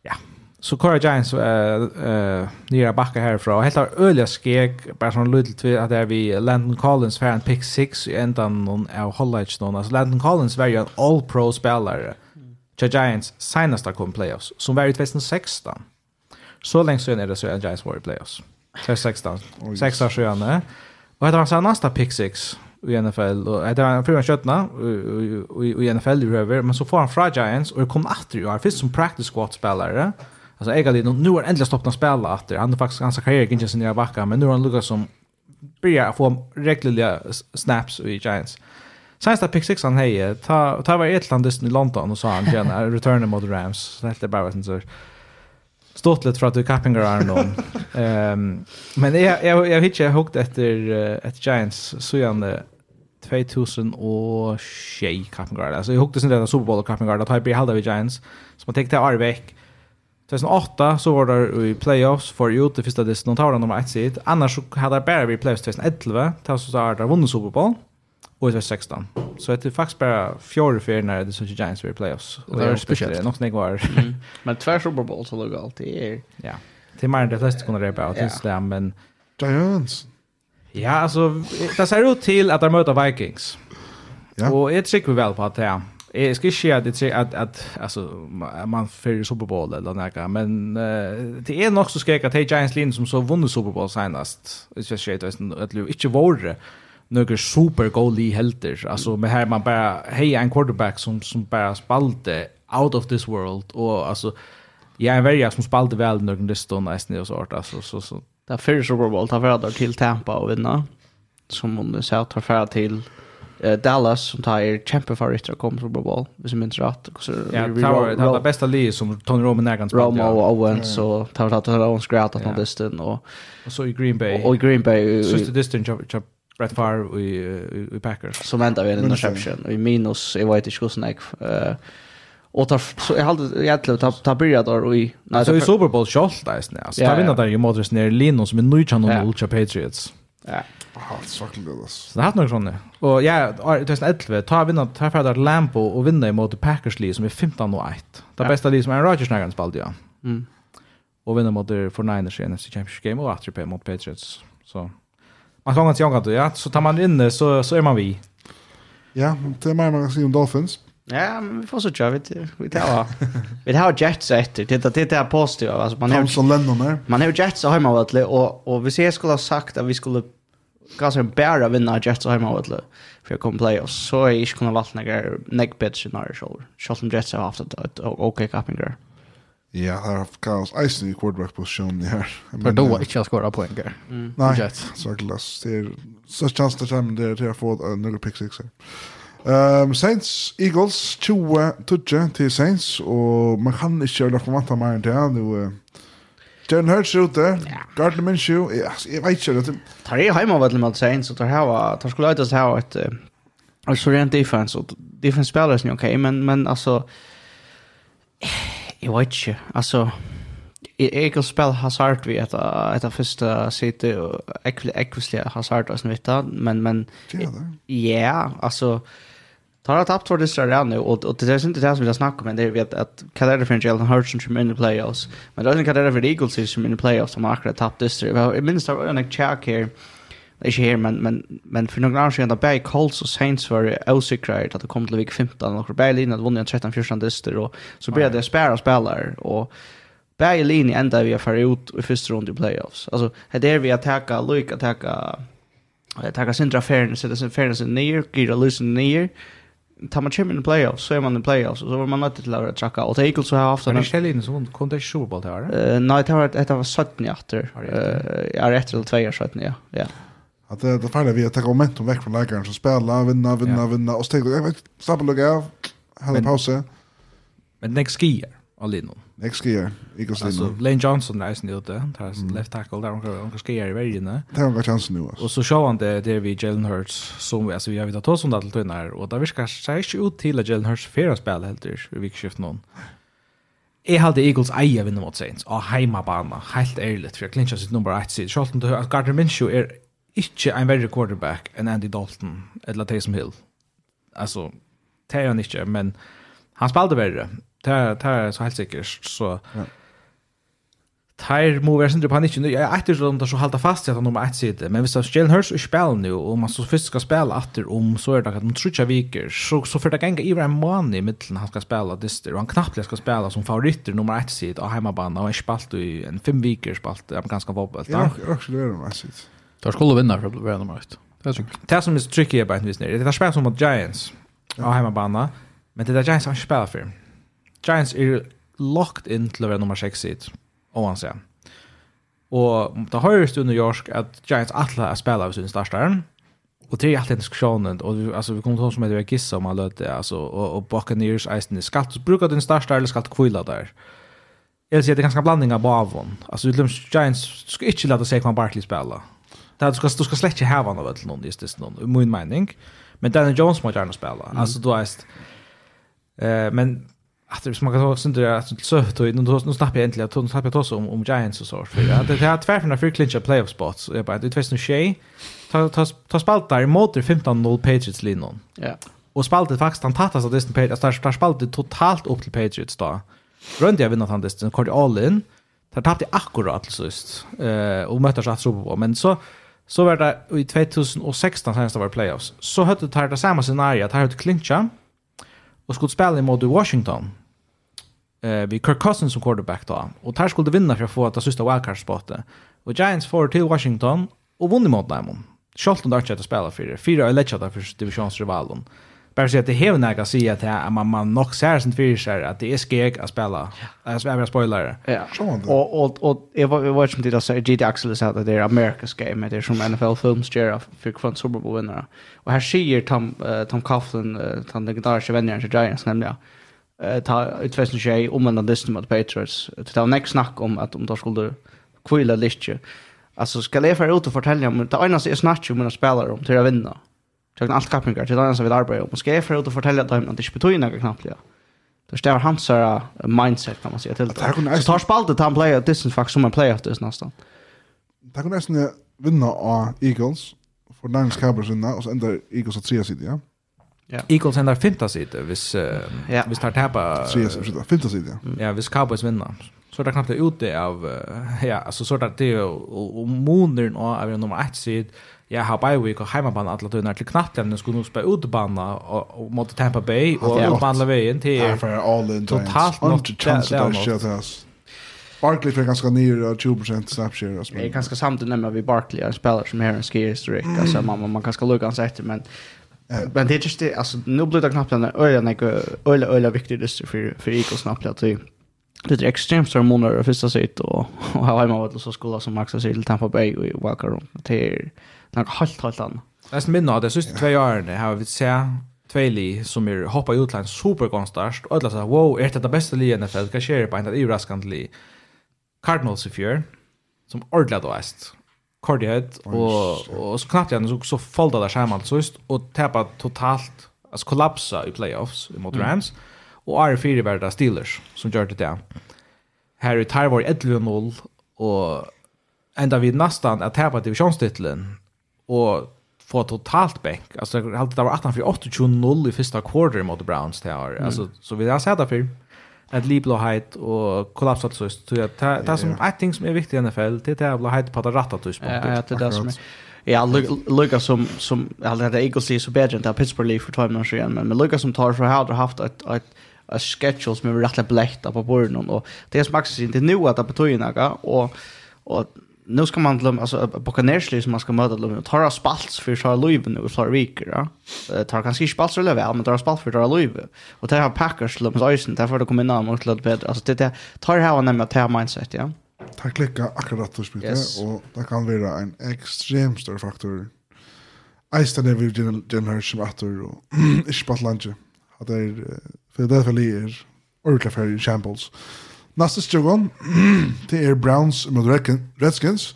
ja, Så Cora Giants uh, eh nere bakka härifrån och helt har öliga skek, bara sånn lydel til at det är vi Landon Collins för en pick 6 i endan någon av Hollage någon alltså Landon Collins var ju en all pro spelare til Giants senast där kom playoffs, som var i 2016. Så lengst siden er det så att Giants var i playoffs. 2016. 6 år siden. Og etter han sa pick 6 i NFL, och etter han fyrir han kjøttna i NFL i River men så får han fra Giants, og kom atter ju har finns som practice squad spelare Alltså jag nu är äntligen stoppat att spela efter. Han har faktiskt ganska karriär inte sin nya backa, men nu har han Lucas som börjar få reguljära snaps i Giants. Senast att pick 6 han hej, ta ta var ett land i London och sa han gärna, return mot Rams. Så helt bara sånt så stått lite för att du kappingar är någon. Ehm men jag jag jag hittar hukt efter ett Giants så gärna 2000 och tjej Kappengard. Alltså jag hukte sen den Super Bowl Kappengard att Hyper halda vid Giants Så man täckt det Arvek. 2008 så var det i playoffs för ut det första dess tar de nummer 1 sitt. Annars så hade det bara vi playoffs 2011 till så har det vunnit Super Bowl och 2016. Så det är faktiskt bara fjärde för när det så Giants var i playoffs. Och det är speciellt något snägg var. Men två Super Bowl så låg allt är. Ja. Det är mer det flesta kunde repa att det men Giants. Ja, alltså det ser ut till att de möter Vikings. Ja. Och jag tycker väl på att det Jag ska inte säga det att att alltså man för Super Bowl eller något men uh, det är nog så ska jag att Giants linje som så vunnit Super Bowl senast. Det ska säga att att det inte var några super goalie helter. Alltså med här man bara hej en quarterback som som bara spalte out of this world och alltså jag är en värja som spalte väl någon det står nästan och sånt alltså så så där för Super Bowl tar för till Tampa och vinna som hon sa tar för till uh, Dallas som tar er kjempe for etter å komme til Super Bowl, hvis jeg minns rett. Ja, det var det beste livet som Tony Roman er ganske Roma og Owens, og det var det Owens grad at han distan. Og så i Green Bay. Og i Green Bay. Siste distan kjøp Brett Favre i Packers. Så väntar vi en interception. I minus, jag vet inte hur jag Och tar så jag hade egentligen ta ta börja då i nej så i Super Bowl shot där snä. alltså. Ta vinner där ju Modric ner Lino som är nöjd han och Patriots. Ja. Allt sakligt alltså. Så det har något sånt. Och ja, 2011 tar vinna ta för Lambo och vinna mot Packers Lee som är 15 och 1. Det bästa Lee som är Rodgers när han spelade ja. Mm. Och vinna mot för Niners i NFC Championship game och åter mot Patriots. Så man kan inte jaga ja, så tar man in så så är man vi. Ja, det är mer man kan se om Dolphins. Ja, men vi får så köra. Vi, vi tar vi tar Jets efter. det titta här positiva. Alltså, man Thompson Lennon här. Man har Jets hemma och, och vi ser skulle ha sagt att vi skulle kanskje bära vinna Jets og hjemme alle for å komme playoffs, så är ikke kunna valt några neck bits i nær selv. Så som Jets har haft ett et ok kappinger. Ja, har haft kaos eisen i quarterback-posisjonen her. för då var jag skora poäng där. Nej. Jets. så er det är så chans chance til dem det til å få några pick six her. Um, Saints, Eagles, 20-20 till Saints, och man kan inte gjøre noe vant än det. Nu til. Jalen Hurts ute, Gardner Minshew, jeg vet ikke det. Tar jeg hjemme av et eller så tar jeg tar skulle løytes her et og så rent defense, og defense spiller sin ok, men, men altså, jeg vet ikke, altså, jeg kan spille Hazard vi etter, etter første sitte og jeg hasard Hazard og sånn vidt, men, men, ja, altså, ja, Tar har tappt för det så där nu och och det är inte det som vi snackar men det är vet att Cadera för Jalen Hurts som in i playoffs. Men det är inte Cadera för Eagles som in i playoffs som akkurat tappt det. Jag minns det var en check här. Det är här men men men för några år sedan där Bay Colts och Saints var osäkra att det kom till vecka 15 och Bay Berlin hade vunnit 13 14 dyster och så började det spärra spelare och Bay Berlin ända vi för ut i första rundan i playoffs. Alltså här där vi attacka Luke attacka attacka Sindra Fairness, det är Fairness ner, Gira Lusen ner tar man kommer in i playoffs så är man i playoffs så var man nöjd till att tracka och Eagles så har haft en ställning så kom det Super Bowl där. Eh nej det var det var 17 efter. Eh är rätt eller 2 år 17 ja. Ja. Att det det faller vi att ta momentum väck från lägaren så spela vinna vinna vinna och steg jag vet stoppa lugga av hela pausen. Men next gear allin. Jeg skriver, ikke oss Altså, Lane Johnson er sin ute, tar sin left tackle, der han kan skrive i verden. Det har han kan chansen nå, altså. Og så ser han det der vi Jalen Hurts, som vi, altså, vi har vidt ta oss om det til tøyner, og det virker seg ikke ut til at Jalen Hurts fyrer spiller helt til, i vikskift noen. Jeg hadde Eagles eie vinner mot Saints, og heimabana, helt ærligt, for jeg klinsjer sitt nummer 1 sid. Selv om at Gardner Minshew er ikke en verre quarterback enn Andy Dalton, eller Taysom Hill. Altså, det er han ikke, men han spalte verre. Det er så helt sikkert. Så ja. Tær må være sindre panikken. Jeg er etter sånn at så halda fast i at han nummer ett side. Men hvis Jalen Hurts ikke spiller nu, og man så først skal spille etter om, så er det at de trutja viker, så, så fyrir det ganga i en måned i middelen han skal spille dyster, og han knapplega skal spille som favoritter nummer ett side av heimabana, og han spalt i en fem viker spalt amerikanska våpelt. Ja, jeg skulle være nummer ett side. Da skulle vinna for å være nummer ett. Det er så Det som er tricky er bare en vis nere. Det er spil som mot Giants av heimabana, men det er Giants han ikke spiller for. Giants er locked in til å være nummer 6 seed, sier. Og det høres du i New York at Giants alle er spela av sin starstaren, og det er alltid en diskusjon, og altså, vi kommer til å som heter Gissa om alle det, altså, og, og Buccaneers eisen, skal du bruke din starstare, eller skal du kvila der? Jeg vil si at det er ganske blanding av bavon. Altså, du Giants skal ikke lade seg hva Barkley spela. Det er, du, skal, du skal slett ikke hava noe til noen, just det, noen, i min mening. Men Daniel Jones må gjerne spela. Mm. Altså, du veist, uh, men att det smakar så synd det att så då då nu snappar jag egentligen att nu snappar jag också om om Giants och så för att det här tvärförna för clincha playoff spots jag bara det tvisten tjej ta ta ta spalt där mot 15-0 Patriots linjen. Ja. Och spaltet faktiskt han tattas av Disney Patriots där där spaltet totalt upp till Patriots då. Runt jag vinner han Disney kort all in. Där tappade akkurat så just Eh och möttes att tro på men så så var det i 2016 senast var playoffs. Så hade det här det samma scenario att här hade clincha och skulle spela mot Washington eh vi Kirk Cousins som quarterback då. Och där skulle vinna för att få att sista wildcard spotet. Och Giants får till Washington och vunnit mot dem. Charlton där chatta spela för det. Fyra är lätta för divisionsrivalen. Bara så att det hävnar jag att säga att här man man nog ser sen för sig att det är skeg att spela. Alltså jag vill spoiler. Ja. Och och och jag var jag var som det så GD Axel sa att det är America's game det är som NFL films Jera för från Super Bowl vinnare. Och här ser Tom Tom Coughlin, han den där vänner till Giants nämligen eh ta ut fast om man listen mot Patriots. Det var nästa snack om att om de skulle kvilla listje. Alltså ska jag för ut och fortälja om det ena är snack om mina spelare om till att vinna. Jag allt kappingar till den som vill arbetar om. Ska jag för ut och fortälja dem att det inte betyder något knappt. Ja. Det stämmer hans mindset kan man säga till det. Så tar spaltet han player distance faktiskt som en playoff distance nästan. Det kan nästan vinna av Eagles för Niners Cowboys vinna och så ändrar Eagles att trea sidan, ja. Yeah. Eagles händer femta sida, hvis, uh, ja. hvis tar tappa... Uh, femta sida, ja. Hvis Cowboys vinner. Så er det knappt ute av... Uh, ja, altså så er det det, og, og måneden av nummer ett sid. jag har bye week och hemmabana alle tunnar til knappt den skulle nå nog spela og, og mot Tampa Bay og ja. och utbana vägen till totalt något chance att shit us Barkley fick ganska ner 20% snap share alltså. Det är ganska samt nämna vi Barkley är spelare som har en skill streak alltså man man kan ska lucka hans efter men Men det är just det, alltså nu blir det knappt en öra när öra öra viktig det för för Eagle snabbt att det är extremt stora månader och första sitt och och ha hemma vad så skola som Max säger till Tampa Bay och Walker Room. Det är något helt helt annat. Det är minna det sista två åren har vi sett två som är hoppa i utland superkonstast och alla sa, wow, är det det bästa i NFL? Kan ske på en av överraskande li? Cardinals i fjör som ordlat och äst kordighet och och så knappt igjen, så så fallde det skjermen så just och tappa totalt alltså kollapsa i playoffs mot mm. Rams och er fire var det Steelers som gjorde det. Här i Tar var 11-0 och enda vi nästan att tappa divisionstiteln och få totalt bänk. Alltså det var 18 för 28-0 i första quarter mot Browns det här. Alltså så vi har sett det för at liblåhet og kollaps att så så att det som ett ting som är viktigt i NFL det är att blåhet på det rätta tidpunkten. Ja, det är det som är Ja, Luka som, som alltså det Eagles är så bättre än det Pittsburgh League för två månader sedan, men Luka som tar så här har haft ett, ett, ett schedule som är rätt bläkt på början och det är som Max säger, det är nu att det betyder något och, och nu ska man glömma alltså boka ner som man ska möta dem och tar spalts för så Löven nu för veckor ja. Det tar kanske inte spalts eller väl men tar spalts för så Löven. Och det har Packers som så isen därför det kommer namn och lite bättre. Alltså det där tar här och nämna det mindset ja. Ta klicka akkurat då spelet yes. och det kan vara en extrem stor faktor. Eistan är vi den här som åter och inte spalt lunch. Att det är för det är ordentligt för shambles. Nästa stjärn det är Browns mot Redskins.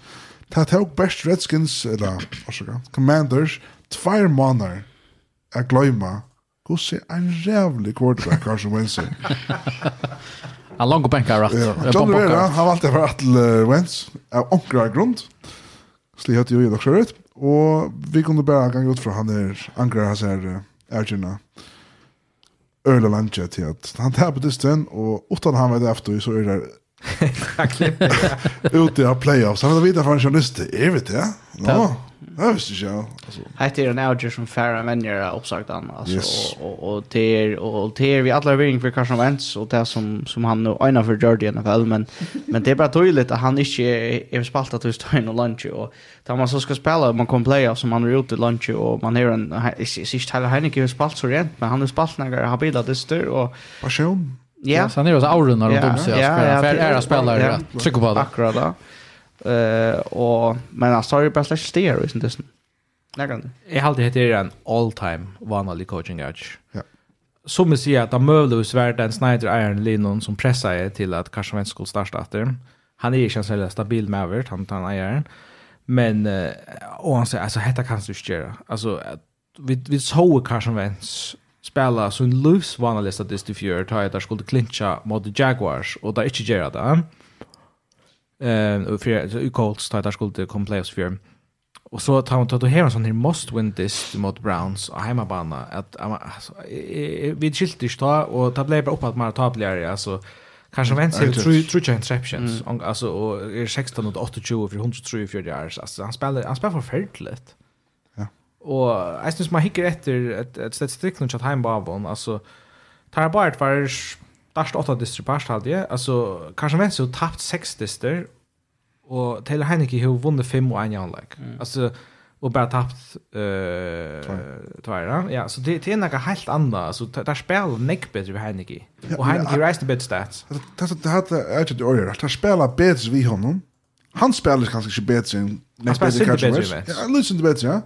Det tog best Redskins, eller orsaka, Commanders, två månader att glömma ser en jävlig quarterback Carson Wentz. Han långt bänkar rätt. Ja. John Rivera, han valde för att Wentz av onkra grund. Slihat ju ju dock så rätt. Och vi kunde bara gång ut för han är ankrar hans här ärgena. Uh, øyla landje til at han tar på dysten, og utan han vet efter så er det ute av playoffs. Han vet vita for en journalist, er vet det? Ja. Jag visste inte jag. Hette är en outer som färre vänner har uppsagt han. Alltså, yes. och, och, och är, och, och är vi alla vinning för Carson Wentz och det som, som han nu ena för Jordi i NFL. Men, men det är bara tydligt att han inte är, är spaltat till stöjn och Lunch. Och där man så ska spela man kommer playa som man är ute i Lunch. Och man är en, sist Tyler Heineke är spalt så rent. Men han är spalt när han har bildat det styr. Och, Passion. Ja. Yeah. Så han är så aurunar och yeah. domsig. Ja, ja, För ja. Färre spelare. Tryck på det. Akkurat. Ja. Eh och men alltså det bara slash steer inte det. Nägan. Jag har alltid heter en all time vanlig coaching edge. Ja. Som vi säger att de mövlös värd en Snyder Iron Linon som pressar er till att Carson Wentz skulle starta efter. Han är ju känns väldigt stabil med över, han tar en Men, och han säger, alltså detta kan du inte göra. Alltså, vi, vi såg Carson Wentz spela så en lös vanlig statist i fjör, ta att där skulle clincha mot Jaguars och där inte göra det eh och för i Colts tar där skulle komma playoffs för. Och så tar man tar då här en sån här must win this mot Browns och hemmabana att alltså vi skilte det står och ta blev upp att man tar blir alltså kanske vänts till true true interceptions alltså och är 16 och 28 för 103 för yards alltså han spelar han spelar förfärligt. Ja. Och jag syns man hickar efter ett ett statistik något att hemma alltså Tar bara ett var Darst 8 dyster parst hade jag. Alltså Carson Wentz har tappt 6 dyster och Taylor Heineke har vunnit 5 och en i anlägg. Mm. Alltså och bara tappt uh, uh, Ja, så det, det är något helt annat. Alltså där spelar Nick bättre vid Heineke. Och Heineke ja, reiste bättre stats. Det det hade jag inte ordet. Där spelar bättre vi honom. Han spelar kanske inte bättre än Nick bättre kanske. Ja, lyssnar bättre, ja.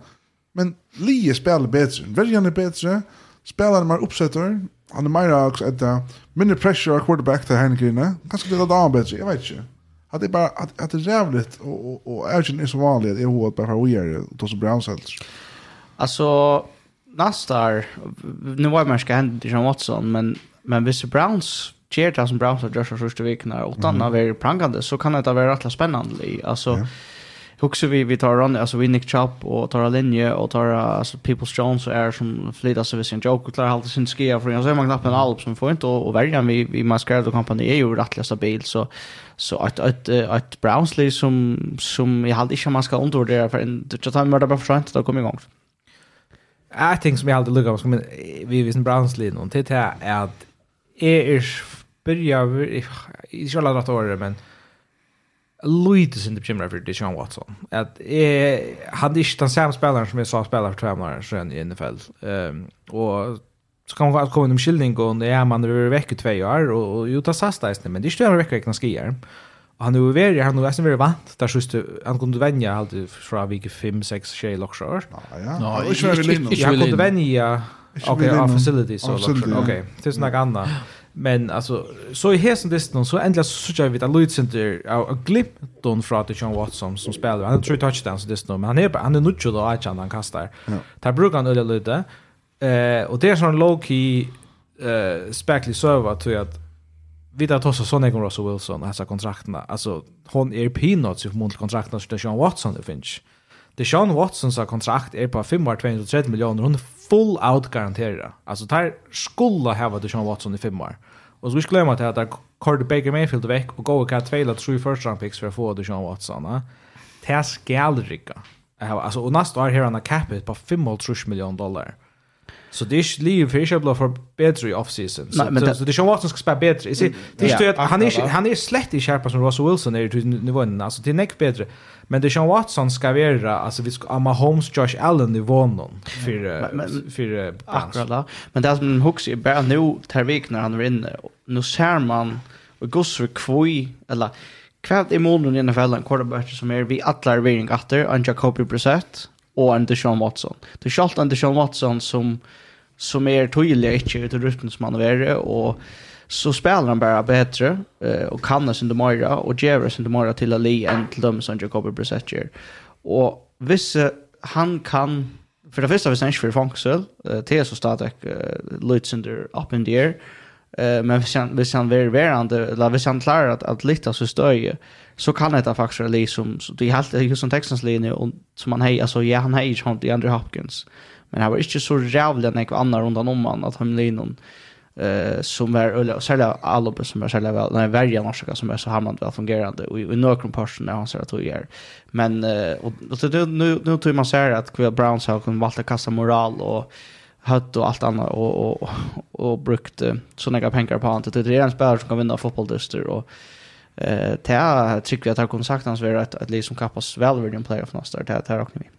Men Lee spelar bättre. Väljarna bättre. Spelar man uppsätter han är mer också att mindre pressure av quarterback till Heineken. Kanske det är bättre, jag vet inte. Att det bara att, att det är jävligt och och är så vanligt att jag bara för weird och då så Browns helst. Alltså nästa nu var man ska hända John Watson men men hvis Browns Ger det som Browns har gjort så första veckan och utan att vara prangande så kan det vara rätt spännande. Alltså yeah också vi vi tar run alltså vi Nick Chop och tar linje och tar alltså People's Jones och är som flyttar så vi sin joke och klarar alltid sin skia för jag ser man knappt en alp som får inte och, och välja vi vi Masquerade kompani är ju rätt stabil så så att att att Brownsley som som jag hade inte man ska undervärdera för en det tar mig bara för sent då kommer igång. Jag tänker som jag hade luggat men vi visst Brownsley någon till att är är börjar i själva något år men lite sin bekymra för Deshaun Watson. Att eh han är inte den samma spelaren som jag sa spelar för tränare sen i NFL. Ehm och så kan man komma med skildring och ja man är vecka två år och Utah istället men det är större vecka kan skier. Och han är över han är väl vant där just han kunde vänja alltid från vecka 5 6 6 lockshot. Ja. Ja, jag kunde vänja Okej, facilities så. Okej, det är något annat. Men alltså så i hesen distan så ändla så jag vet. att Lloyd Center a glip don från att John Watson som spelar. Han tror touchdowns distan men han är han är nog då att han kastar. Där brukar han ölla lite. Eh och det är sån low key eh spekli server till att vi tar tossa sån egen Russell Wilson alltså kontrakterna. Alltså hon är peanuts i mot kontrakterna till John Watson det finns. Det Sean Watsons kontrakt är på 5 år 230 miljoner. Hon är full out garanterad. Alltså där skulle ha det Sean Watson i 5 år. Och så vi glömma att det Cordy Baker Mayfield är väck och går och kan tvela tre first round picks för att få det Sean Watson. Ja. Det är skallrika. Alltså, och nästa år här han har capit på 5,5 miljoner dollar. Så det är inte liv för att köpa för bättre i offseason. Så, men det, så det är Sean Watson ska spela bättre. Så, det är ja, att han, är, han är slett i skärpa som Russell Wilson är i nivån. Alltså det är näkt bättre. Men det Sean Watson ska vara alltså vi ska Mahomes Josh Allen i vånon för för akkurat. Men det som hooks är bara nu tar vi när han är inne. Nu ser man och går så kvui eller kvart i månaden i NFL en quarterback som är vi alla är vering åter en Jacoby Brissett och en Deshaun Watson. Det skall inte Deshaun Watson som som är tydlig inte ut rutten som han är och så spelar han bara bättre eh, och kan sin demora och ger sin demora till Ali än till dem som Jacob Brissett gör. Och vissa han kan för det första visst han inte för fångsel eh, till så stadigt eh, lite under up in the air eh, men hvis han, visst han är verande eller hvis han klarar att, att lita sig stöje så kan det faktiskt Ali som det är helt just som Texans linje och som han hej alltså ja han hejar ju i Andrew Hopkins men han var inte så jävla än jag var annan rundan om han att han linjen eh som är eller sälja alla som är sälja väl när varje norska som är så hamnat väl fungerande och i några portioner han ser att det är men och då nu nu tror man säger att Quill Browns har kunnat valta kassa moral och hött och allt annat och och och brukt såna pengar på att det är en spelare som kan vinna fotbollsdyster och eh ta tycker jag att har sagt hans vara att att liksom kapas väl vid en player of nästa där där också vi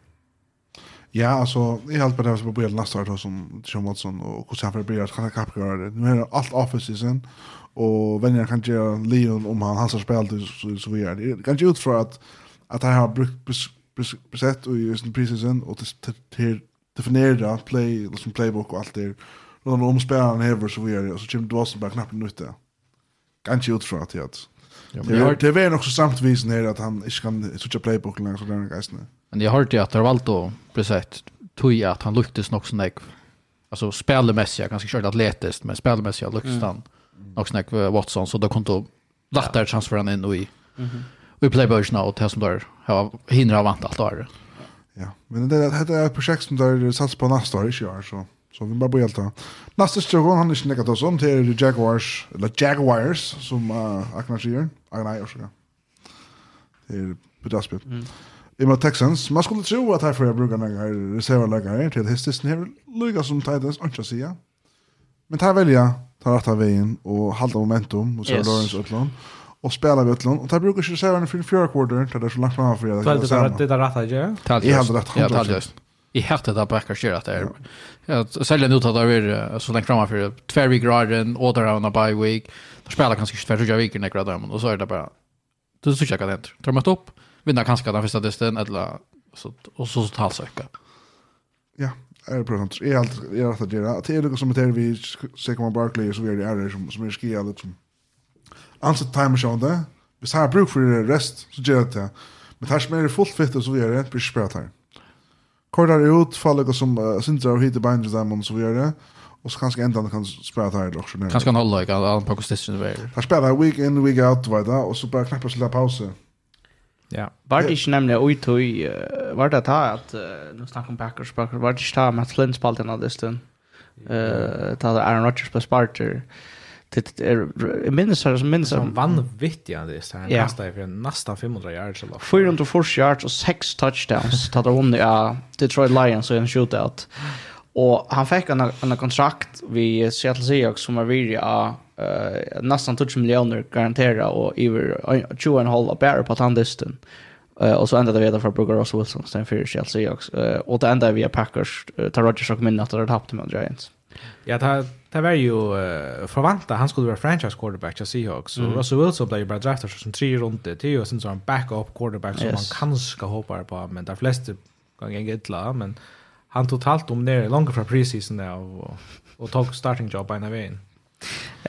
Ja, alltså jag helt på det som på Bill nästa år då som Sean Watson och Kusan för att kan kapka det. Nu är det allt office sen och vänner kan ju Leon om han har spelat så så vi är det. Kan ju ut för att att han har brukt besett och just den preseason och till definiera play liksom playbook och allt det. Och om spelaren häver så vi är det och så kommer Dawson bara knappt nytta. Kan ju ut för att det. Ja, men det har det var nog så samtidigt när att han inte kan switcha playbook längre så där guys. Men jag hörde att Arvaldo precis tog ju att han luktes nog sån där. Alltså spelmässigt ganska kört atletiskt men spelmässigt jag luktes han nog sån där Watson så då kom då lättare transfer han in och i. Mhm. Vi playbook nu och det som där har ha vant allt där. Ja, men det det är ett projekt som där satsar på nästa år i år så. Så vi bara börjar ta. Nästa stjärn han är snäckat oss om till The Jaguars, eller Jaguars som uh, Agnar säger. Ah Agnar också. Det är bedaspet. Mm. Ima Texans, man skulle tro att här får jag bruka några reservaläggare till histisen här. Lyga som Titans, inte säga. Men tar välja tar rätta vägen och halda momentum och så yes. Lawrence Ötlund och spela vid Ötlund. Och tar brukar ju reservarna för fjärde quarter, där det är så långt framför. Det är det är det är det Ja, det är det rätta i hette da backar kjør at det er. Jeg selger nu tatt av er så lenge framme for tvervig graden, åter av en bye week, da spiller kanskje ikke tvervig viker nekker dem, og så er det bare, det er så kjekk at det tar møtt opp, vinner kanskje den første distan, eller så, og så talsøker. Ja, er present. Jeg er alt, jeg er alt at gjøre. Det er noe som heter vi, Sekoma Barkley, så vi er det som, som er skia liksom. som, time show sjående, Vi har bruk for rest, så gjør det. Men her som er fullt fitte, så vi er det, blir ikke spørret her kortar ut faller som uh, Sintra och hittar behind them och så vidare. Och så kanske ändan kan spela här också. Kanske kan hålla like han på konsisten där. Han spelar week in week out vad där och så bara knappt släppa paus. Ja, var det ikke nemlig ui ut uh, var det ta at, uh, nu snakker om Packers Packers var det ikke ta Matt Flynn Flint en av listen, uh, ta tar Aaron Rodgers på Sparter det er minnes her, som minns som vanvittigt det är så här nästan för nästan 500 yards eller 440 yards og 6 touchdowns tatt av om av Detroit Lions og en shootout. Og han fikk en, en kontrakt vid Seattle Seahawks som är av uh, nesten 1000 miljoner garantera och över 20,5 bare på tandisten. Uh, og så ändade vi det för Brooker Wilson sen för Seattle Seahawks. Uh, och det enda vi Packers, uh, tar Rodgers och minnet att det hade med Giants. Ja, det Det var ju uh, förväntat han skulle vara franchise quarterback till Seahawks. Mm. Så Russell Wilson blev ju bara draftad som tre runt Det Det är ju en sån backup quarterback som yes. man kanske hoppar på. Men de flesta gånger inte illa. Men han totalt om det långt från preseason där och, och tog starting job ena vägen.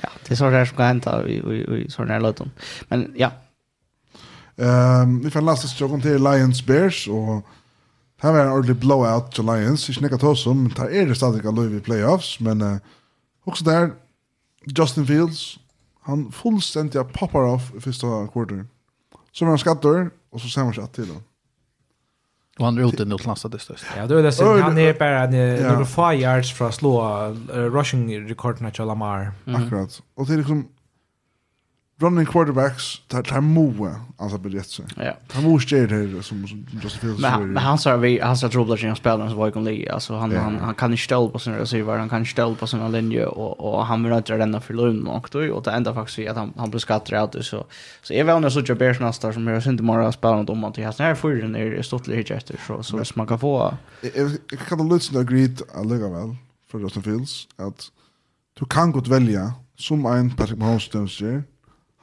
Ja, det är så där som kan hända i, i, i sådana här löten. Men ja. Um, vi får lasta stråkan till Lions Bears och här var en ordentlig blowout till Lions. Ikke nekka tås om, men det er det stadig av i playoffs, men uh, Också där, Justin Fields, han fullständiga poppar off i första kvarten. Så var han skattar, och så ser man sig att till honom. Och han är ute nu till nästa distans. Ja, då är det. Sen, han är bara en, ja. några få yards för att slå uh, rushing-rekorden till Lamar. Mm. Akkurat. Och det är liksom, running quarterbacks tar tar moa alltså på rätt så. Ja. Han måste ju det som just för så. Men han sa vi han sa trubbel att spela så var kan ligga alltså han han han kan inte ställa på sin receiver han kan inte ställa på sin linje och och han vill inte renna för lugn och då och det enda faktiskt att han han blir skattad ut så så är väl när så jag Bears nästa som jag synd imorgon spelar om att jag här får den är stort lite efter så så man kan få Jag kan lutsen agree alliga väl för Justin Fields att du kan gott välja som en Patrick Mahomes-stömsger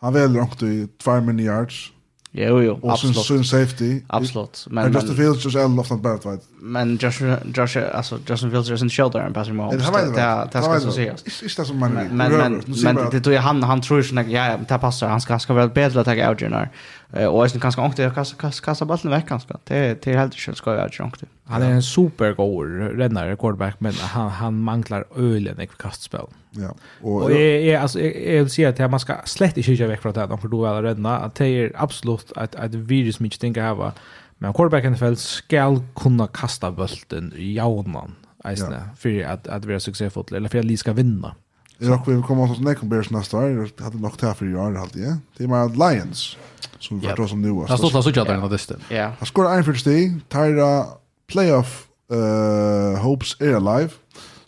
Han väljer också i 2 miljards. Jo, jo, och absolut. Och sin safety. Absolut. Men, men Justin Fields just är loftat bara vet. Men Josh, Josh, alltså Justin Fields är sin shoulder and passing Mahomes. Det det det ska så sägas. Är det som man Men men men men det tror jag han han tror ju att ja, det passar. Han ska ska väl bättre att ta out Junior. Eh och sen kanske ångte kasta kasta kasta bollen veck kanske. Det det är helt sjukt ska jag ångte. Han är en super god räddare quarterback men han han manglar ölen i kastspel. Ja. Och och är är alltså är vill säga att man ska slett inte köra veck från det för då är det rädda att det är absolut att att virus mycket tänker ha Men quarterbacken i fält ska kunna kasta bollen i jaunan. Eisne, för att att vara successfull eller för att vi ska vinna. Det rock vi kommer oss nästa Bears nästa år. Det hade nog tagit för i år halt ja. Det är med Lions som vi tar som nu. Det står så tjatar den där Ja. Han skorar en för steg, Tyra playoff uh, hopes är alive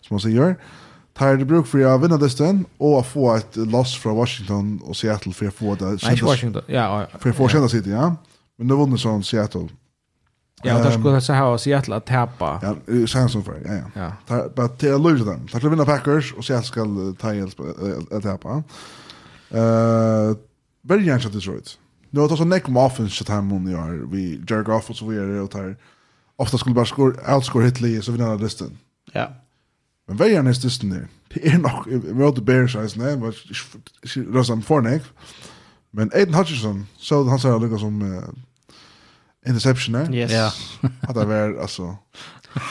som man säger. Tyra det bruk för att vinna dysten och få ett loss från Washington och Seattle för att få det. Nej, Washington. Ja, ja. För att få känna sig det, ja. Men nu vinner sån Seattle. Ja, och där skulle så här Seattle att täpa. Ja, sen som för. Ja, ja. Ja. Bara till att Louis dem. Där skulle vinna Packers och Seattle ska ta hjälp att täpa. Eh, väldigt gärna till Detroit. Nu har det också neck muffins så här mun gör. vi jerk Goff och så vidare och tar ofta skulle bara score outscore Hitler så vinner listan. Ja. Men vad är nästa listan där? Det är nog vi har the bears guys nej, men Rosan Fornek. Men Aiden Hutchinson så han sa lukka som interception där. Yes. Ja. Att det var alltså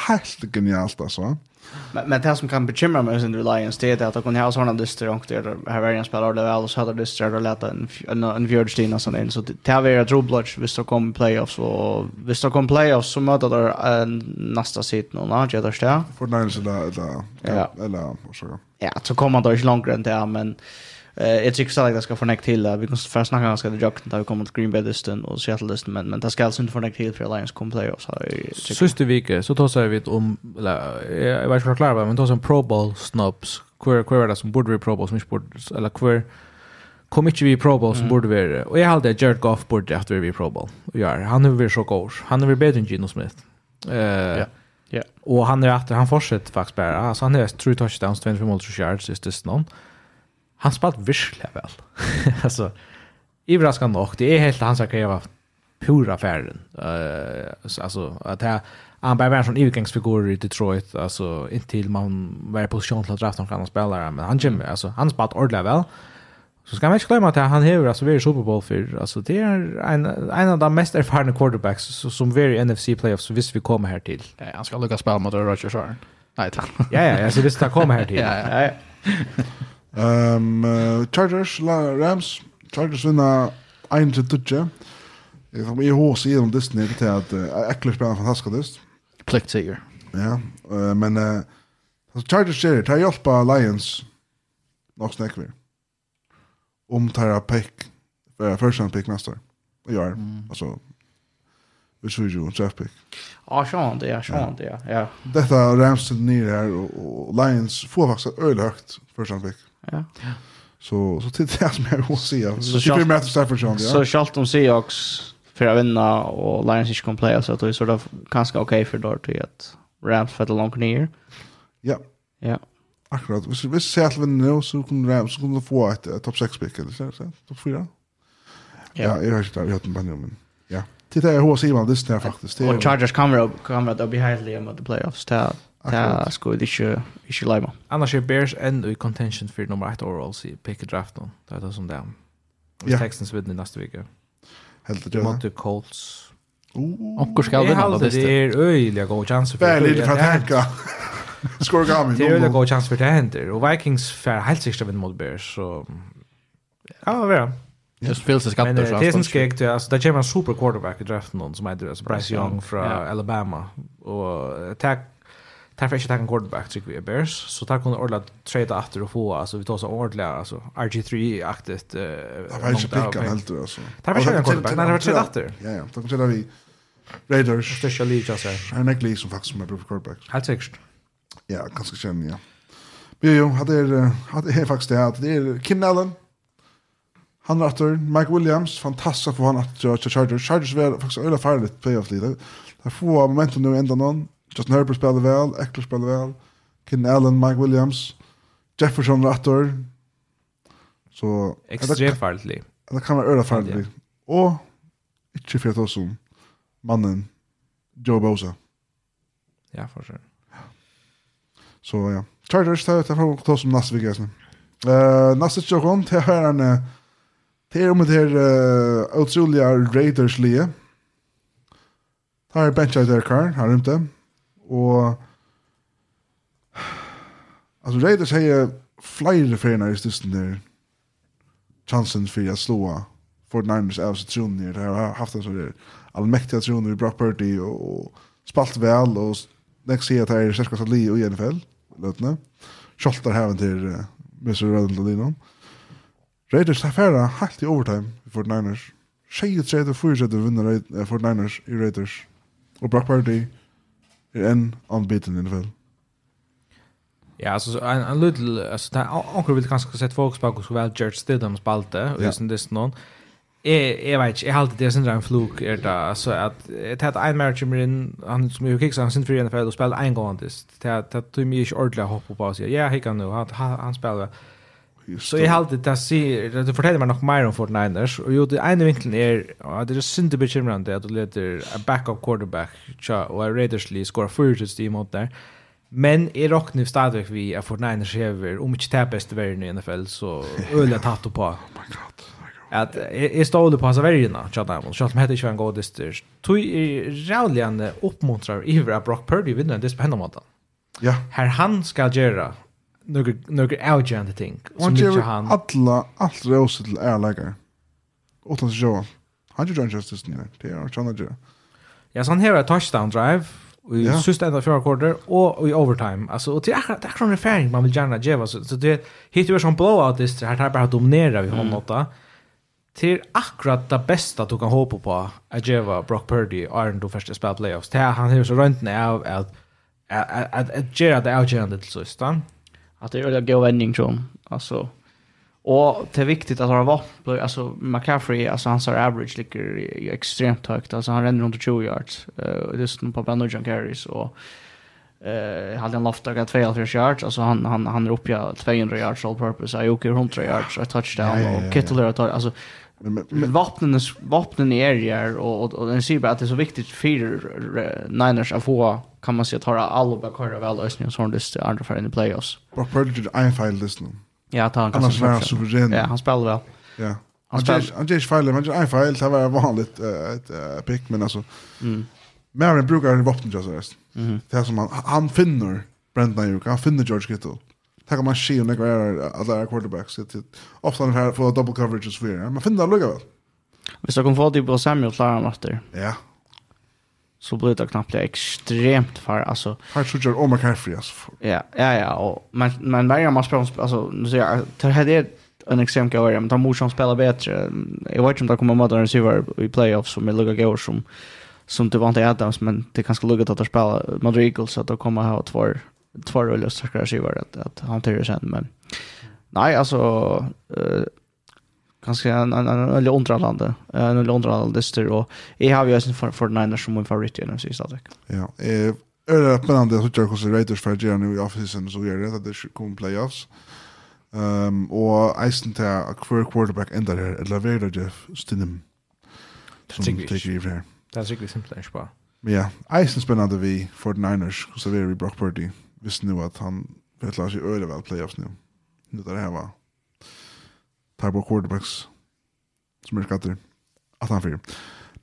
helt genialt alltså. Men, men det som kan bekymra mig under Lions det är att de kan ha såna dyster och det här var en spelare det väl så hade dyster och låta en, en, en fjördstina och sådant. Så det har varit ett roblodge hvis de kom playoffs och hvis de kom playoffs så möter de en nästa sit nu när någon annan gör det. Fortnite eller eller eller Ja, så kommer de inte långt än det men jag tycker så att det ska få näck till. Vi kan först snacka ganska det jocken där vi kommer till Green Bay Distant och Seattle Distant men men det ska alltså inte få till för Lions kom playoffs så Sista vecka så tar vi om eller jag vet inte klar men tar som Pro Bowl snubs. Queer queer det som borde vi Pro Bowl som inte borde eller queer kom inte vi Pro Bowl som borde vi och jag hade Jared Goff borde att vi Pro Bowl. Ja, han är vi så god. Han är väl bättre än Gino Smith. Eh Ja. Ja. Och han är efter han fortsätter faktiskt bara. Alltså han är tre touchdowns, 25 mål, så yards, just det någon. Mm han spalt virkelig vel. altså, överraskande nog, det är helt hans kreativa pura färden. Uh, alltså, att här, han bara var en sån utgångsfigur i Detroit, alltså, inte till man var i position till att drafta någon annan spelare, men han, kommer, alltså, han spalt ordentligt väl. Så ska man inte glömma att han har alltså varit Super Bowl för alltså det är en en av de mest erfarna quarterbacks som var i NFC playoffs så visst vi kommer här till. Ja, han ska lyckas spela mot Roger Shore. Nej, tack. Ja ja, alltså visst han kommer här till. ja ja. Um, uh, Chargers, la, Rams, Chargers vinner 1-2. Jeg kommer i hos i om Disney til at uh, Eckler spiller en fantastisk dist. Plikt sier. Ja, uh, men uh, Chargers sier, Det hjelp av Lions nok snakker vi. Om tar pick, uh, first round pick neste år. Og gjør, mm. altså, vi tror jo en draft pick. Ja, sånn det, ja, sånn det, ja. Dette Rams til nye her, og, og Lions får faktisk øyelig høyt first round pick. Ja. Så så till det som jag vill säga. Så tycker jag att Stafford Jones. Så schalt om Seahawks för att vinna och Lions inte kan playa så att det är sort of ganska okej för då till att Rams för det långt ner. Ja. Ja. Akkurat. Hvis vi ser til vinner nå, så kunne Rams kunne du få et top 6-pick, eller så? Top 4? Ja, jeg har ikke det, jeg har den bare men ja. Det er hos Ivan, det er faktisk. Og Chargers kommer være oppe bli heilig om at det playoffs, det Det skulle jeg ikke, ikke leie meg. Annars er Bears enda i contention for nummer 1 overall, sier pick draft nå. Det er det som det er. Hvis yeah. Texans vinner neste uke. Helt det, ja. Mot Colts. Uh, Onkur skal vinna på bästa. Det är öjliga god chans för det. Det är lite för att tänka. Skor gav Det är öjliga god chans för det händer. Och Vikings fär helt sista vinna mot Bears. Så... Ja, vad är det? Just Phil skatter skatta så. Men det är skräckt alltså där kommer en super quarterback i draften någon som heter Bryce Young från Alabama och tack Därför är det en quarterback tycker vi är Bears. Så där kunde ordla trade efter och få alltså vi tar så ordla alltså RG3 aktigt eh Det var inte picka helt alltså. Därför är en quarterback. Nej, det var trade efter. Ja ja, då kunde vi Raiders Special League alltså. här är glad som faktiskt med på quarterback. Helt säkert. Ja, ganska känn ja. Jo jo, hade är hade är faktiskt det här. Det är Kim Allen. Han rattar Mike Williams fantastiskt för han att Chargers Chargers var faktiskt öla farligt playoff lite. Där får momentum nu ända någon Justin Herbert spelar väl, Eckler spelar väl, Ken Allen, Mike Williams, Jefferson Rattor. Så extremt farligt. Det kan vara öra farligt. Och inte för att som mannen Joe Bosa. Ja, för sure. Så ja. Chargers tar ut från oss som nästa vecka sen. Eh nästa jogon till här en till om det här otroliga Raiders lie. Tar bench där Karl, har inte. Og altså Raiders har flere ferner i størsten der chansen for at slå for Niners av seg tronen Det har haft en sånn allmektige tronen i Brock Purdy og, spalt vel og next sier at det er sterkast at li i NFL løtene. Kjoltar heven til uh, Mr. Rødland og Lino. Raiders har færre helt i overtime for Niners. 23-4 vinner 49ers i Raiders. Og Brock Purdy är en anbiten i NFL. Ja, alltså en, en little, alltså det här, onkel vill kanske sett fokus på hur väl George Stidham spalte, och just det någon. Jeg, jeg vet ikke, jeg alltid det er en fluk er det, altså at jeg tatt en match med inn, han som jo kiksa, han sindra i NFL og spiller en gang antist, det er mye ikke ordentlig å hoppe på og sier, ja, kan nu, han, han spiller Så jag har alltid att se, du fortäller mig nog mer om Fortniners, och jo, det ena vinkeln är att det är synd att bekymrande att du leter en backup quarterback, tja, och är Lee skorar fyrtjust i mot där. Men är rock nu stadigt vi att Fortniners hever, om inte det bästa världen i NFL, så öl jag tatt på. Oh my god. Att är stående på hans värjorna, tja, där, och tja, som heter inte en god dyster. Tog är rävligande uppmuntrar i att Brock Purdy vinner en dyster på henne Ja. Här han ska göra några några outjande ting som inte han alla allt rosa till är ärlägare. Utan så Han gör John justice nu. Det är han gjorde. Ja, så han har touchdown drive i ja. sista ända fjärde quarter och i overtime. Alltså och det är det är en erfaring man vill gärna ge så, så det hittar ju som blowout det här tar bara dominera vi honom åtta. Till akkurat det bästa du kan hoppa på att ge Brock Purdy Iron då första spel playoffs. Det han har så runt av att att att göra det outgörande till sista. Att det är en god vändning tror Alltså, och det är viktigt att ha vapen. Alltså McCaffrey, alltså hans average ligger extremt högt. Alltså han ränner runt 20 yards. Uh, just på Brandon John Carries. Och eh hade han loftat att 2,5 yards alltså han han han är uppe i 200 yards all purpose Ayuk 100 yards och touchdown ja, ja, ja, och Kittle har tagit alltså Men vapnen vapnen i area och och den ser bara att det är så viktigt för Niners att få kan man se att höra alla bara köra väl ösning och sånt just andra för in i playoffs. Brock Purdy är en file list nu. Ja, ta han kan. Han är suverän. Ja, han spelar väl. Ja. Han spelar han just file men en file det var vanligt ett pick men alltså. Mm. Marin brukar en vapen just rest. Mm. Det som han han finner Brent Ayuk, han finner George Kittle. Det kan man se om det är alla quarterbacks. Ofta när här får double coverage och så vidare. Man finner det lugga väl. Hvis dere kan få det på Samuel, klarer han efter. Ja, så blir det knappt extremt för alltså. Här så gör Omar Caffrey alltså. Ja ja ja och men men varje man spelar alltså nu säger jag det här är en exempel går men de måste spela bättre. Jag vet inte om de kommer mot en receiver i playoffs som är lugga går som som det var inte Adams men det kanske lugga att de spela mot Eagles att de kommer ha två två rullor starka receiver att att hantera sen men nej alltså ganska en en en eller underlande en eller underlande lister och jag har ju sen för för Niners som min favorit i NFC stadigt. Ja, eh är det på andra så jag Raiders för Jerry nu i offseason så gör det att det kommer playoffs. Ehm och Eisen till a queer quarterback ända där eller vad det Jeff Stinem. Det tycker vi. Det är vi simpelt inte bara. Ja, Eisen spännande vi 49ers så vi Brock Purdy. Visst nu att han vet lars sig öde väl playoffs nu. Nu där det här var tar på quarterbacks som är skatter. att han fyrer.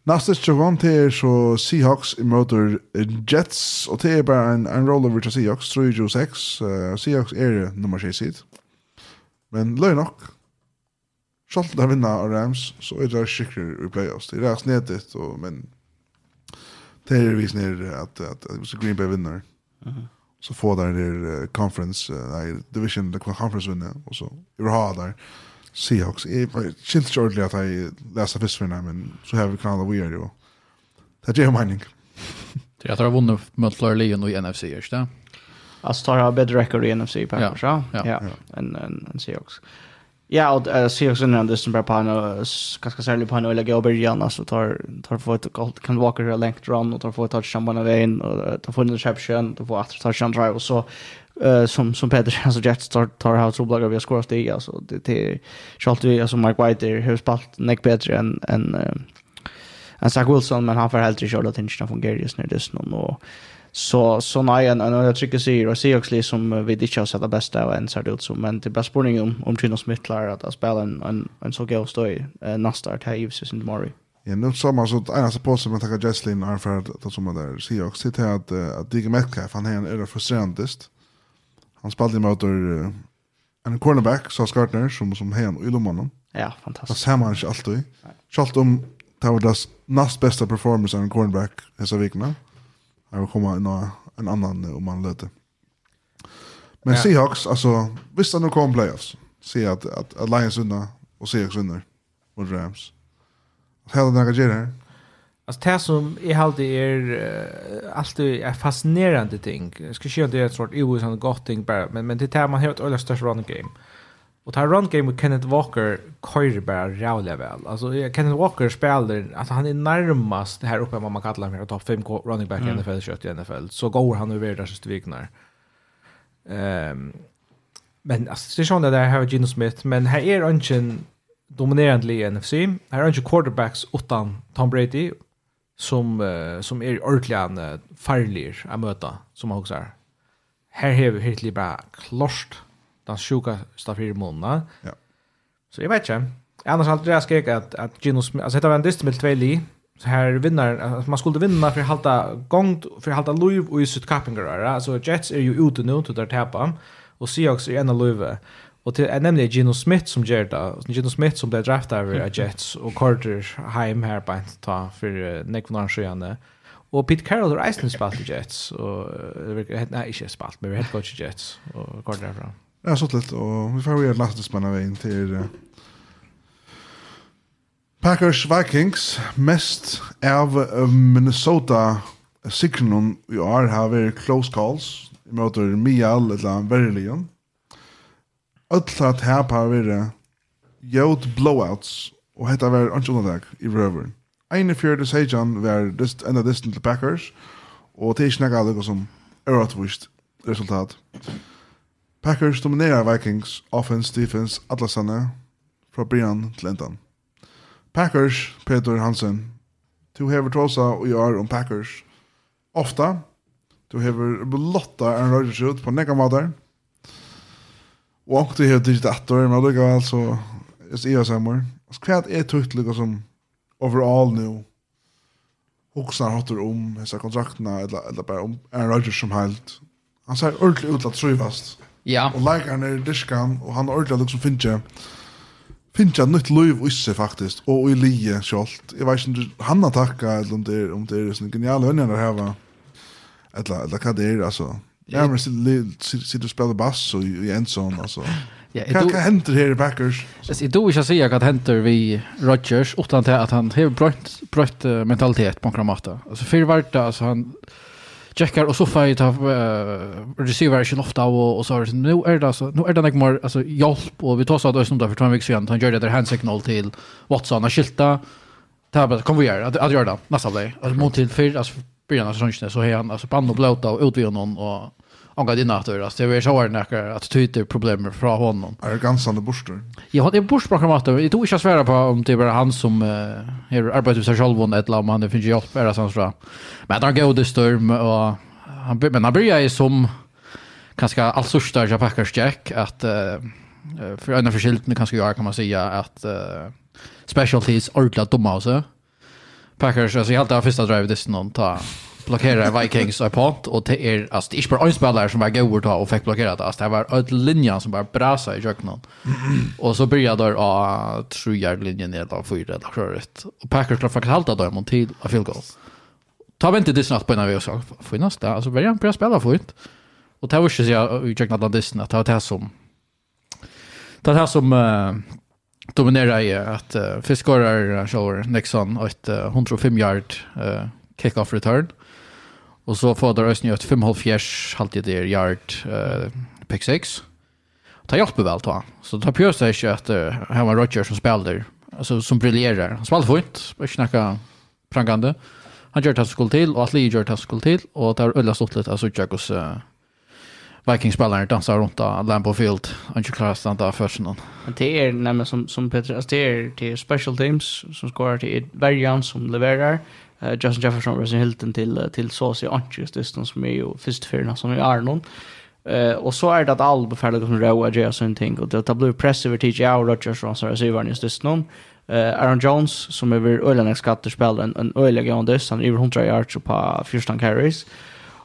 Nästa tjogon till er så Seahawks i motor Jets och det är bara en, en rollover till Seahawks, 3-6. Uh, Seahawks är nummer 6 hit. Men löj nok Sjalt där vinna av Rams så är det skickligare i playoffs. Det är rätt snedigt och men det är vis ner att, att, att, att Green Bay vinner. Mm -hmm. Så får där det uh, conference, uh, nej, division, conference vinner och så. Jag har där. Seahawks. Jeg skilte ikke ordentlig at jeg leste fyrstvinna, men så har vi kanalet vi er jo. Det er jo mening. Det er at jeg har vunnet mot Flore Leon i NFC, ikke det? Alltså tar har bättre record i NFC Packers, ja. Ja, ja. En, en, en Seahawks. Ja, och uh, Seahawks är en som bara på en, ganska särskilt på en eller och början, alltså tar, tar få ett gott, kan Walker ha längt run och tar få ett touchdown på vägen och tar få en interception, tar få ett touchdown drive och så Uh, som som Peter alltså Jets tar tar house och bloggar vi har skorat det alltså det det Charles vi alltså Mike White där hur spalt neck bättre än än uh, än Zach Wilson men han får helt inte köra inte från just när det någon och så så nej en en jag tycker sig och ser också som vi inte har sett det bästa och än ser det ut som men det bästa spårning om om Chino Smith klarar att spela en en en så god stoj uh, nästa här i season tomorrow. Ja, nu så man så att ena så på sig man tackar Jesslin för att som där ser också till att att Dick Metcalf han är en öra frustrerandest. Han spelade mot uh, en cornerback, så Skartner som, som hen i ilomannen. Ja, fantastiskt. Det ser man inte alltid. Kjallt om det var deras näst bästa performance av en cornerback dessa veckorna. Jag vill komma in en annan om man löter. Men ja. Seahawks, alltså, visst att de kommer playoffs. Se att, att, att Lions vinner och Seahawks vinner mot Rams. Hela den här gärna Alltså det som är halt är alltid är fascinerande ting. Jag ska säga det är sort ju gott ting bara men men det tar man helt eller störst run game. Och tar run game med Kenneth Walker kör bara jävla väl. Alltså Kenneth Walker spelar alltså han är närmast det här uppe vad man kallar för topp 5 running back i NFL kött i NFL. Så går han över där sista viknar. Ehm men alltså det är sånt där här Gino Smith men här är ungen dominerande i NFC. Här är ju quarterbacks utan Tom Brady som uh, som är ordentligt uh, farlig att möta som också är. Här har vi helt bara klost den sjuka stafir månaden. Ja. Så jag vet inte. Annars har jag skrikit att att Gino Smith alltså heter en distimel tveli så här vinner alltså man skulle vinna för att halta gångt för att halta liv och i sitt kappingar alltså Jets är ju ute nu till där täpa. och Seahawks är en av livet. Och till jag nämnde Gino Smith som gör det. Gino Smith som blev draftad av. Jets och Carter Heim här på ett ta för uh, Nick von Arnsjöne. Och Pete Carroll har Iceland spalt i Jets. Och, nej, inte spalt, men vi head coach i Jets. Och Carter härifrån. Ja, så lite. Och vi får göra lastbilsmanna vägen till uh, Packers Vikings. Mest av uh, Minnesota Signon i år har vi close calls. Vi möter Mial, eller Verlion öll at hapa vera blowouts og hetta var anki undantak i røver. Ein fjørðu sejan var just enda distant til Packers og tei snakka er som eratvist resultat. Packers dominerar Vikings offense, defense, alla sanna fra Brian til endan. Packers, Peter Hansen, du hever tåsa og are om Packers ofta, du hever blotta en rødgjørsut på nekka matar, Och åkte helt digitator, men det gav alltså är jag samma. Och kvart är tukt lika som overall nu. Hoxar hatar om hessa kontrakterna eller eller bara om Aaron Rodgers som helt. Han ser ordentligt ut att trivast. Ja. Och like han är diskan och han ordentligt liksom finche. Finche ett nytt liv isse faktiskt och i lie kjolt. Jag vet inte han attacka eller om det om det är sån geniala hönor där här va. Eller eller vad det är alltså Ja, men sitter og spiller bass og i en sån alltså. Ja, vad händer här i Packers? Jag tror inte jag säger att händer vi Rodgers utan till att han har bröt, bröt mentalitet på några sätt. Alltså förvärta, alltså han checkar och så får jag ta uh, receiver inte ofta och, och så här, nu är det alltså, nu är det något mer alltså, hjälp och vi tar så att det är för två veckor sedan han gör det där handsignal till Watson och skylta det här bara, kom vi göra, att, att göra det nästa play Alltså mot till för alltså början av säsongen så är han alltså panna och blåta och utvidga någon och han går in att alltså det är så här att attityder problem från honom. Är det ganska andra borster? Jag hade en borst på att det tog inte svära på om det bara han som är uh, arbetar sig själv och ett lam han det finns ju hjälp eller sånt så. Men han går det storm och han men han börjar ju som ganska allsorsta jag packar check att uh, för en förskiltning kanske göra kan man säga att uh, specialties ordla dumma alltså. Packers, alltså jag alltid första drive det någon ta blockera Vikings och pont och det är alltså det är bara en spelare som var god ta och fick blockera det. Alltså det var ett linje som bara brasa i jöknon. Och så började där a yard linjen ner då för det röret. Och Packers klarar faktiskt halta där mot till a field goal. Ta vänta inte det snart på när vi så för nästa alltså börjar bra börja spela fort. Och det var ju så jag jöknade det snabbt att det som Det här som dominerar i att uh, fiskarar shower Nixon ett uh, 105 yard uh, kick off return. Och så får där Ösnjö ett 5,5 halvtid där yard uh, pick 6. Ta hjälp väl ta. Så ta pjörs sig att uh, Herman Roger som spelar alltså som briljerar. Han spelar fint, bara snacka prangande. Han gör det han skulle till och Atli gör det han skulle till och tar ölla stort lite alltså Jacobs uh, Vikings-spelaren dansar runt av Lambo Field. Han inte klarar stanna där först någon. Men Det är nämligen som, som Peter, alltså det är, till special teams som skorar, till är Bergan som levererar. Uh, Justin Jefferson och Hilton till, till Sosi i Antjes, det som är ju förstfyrna som är Arnon. Uh, och så är det att all befärliga som råa gör sån ting. Och det, har blivit press över TJ och Rodgers och Sarah Syvarn just det någon. Uh, Aaron Jones som är över öjliga skatterspelare, en, en öjliga gång dess. Han är över 100 yards på fyrstan carries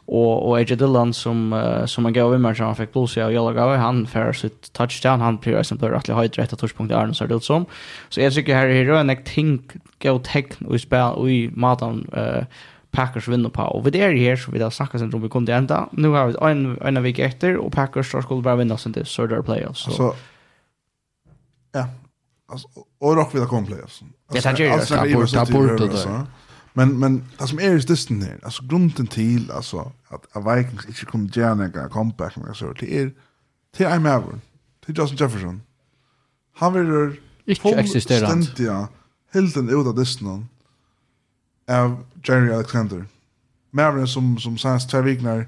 og og AJ Dillon som uh, som han gav i matchen han fick plus jag jag gav han för sitt touchdown han prioriterar som blir rättligt höjt rätt touchpunkt där så det som. Så jag tycker här är det en tänk go tech vi spel vi matan uh, Packers vinner på. Och vi är här så vi har snackat sen om vi kunde ända. Nu har vi en en vecka efter och Packers ska skulle bara vinna sen till Södra playoffs. Så. Alltså, ja. Alltså, och rock vill komma playoffs. Alltså, det är ju så. Det är ju så. Men men det som är just det här, alltså grunden till alltså att att Vikings inte kommer gärna gå comeback med så till er till I'm ever till Justin Jefferson. Han vill inte existera. Ja, helt ut av det av Jerry Alexander. Maverick som som sänds två veckor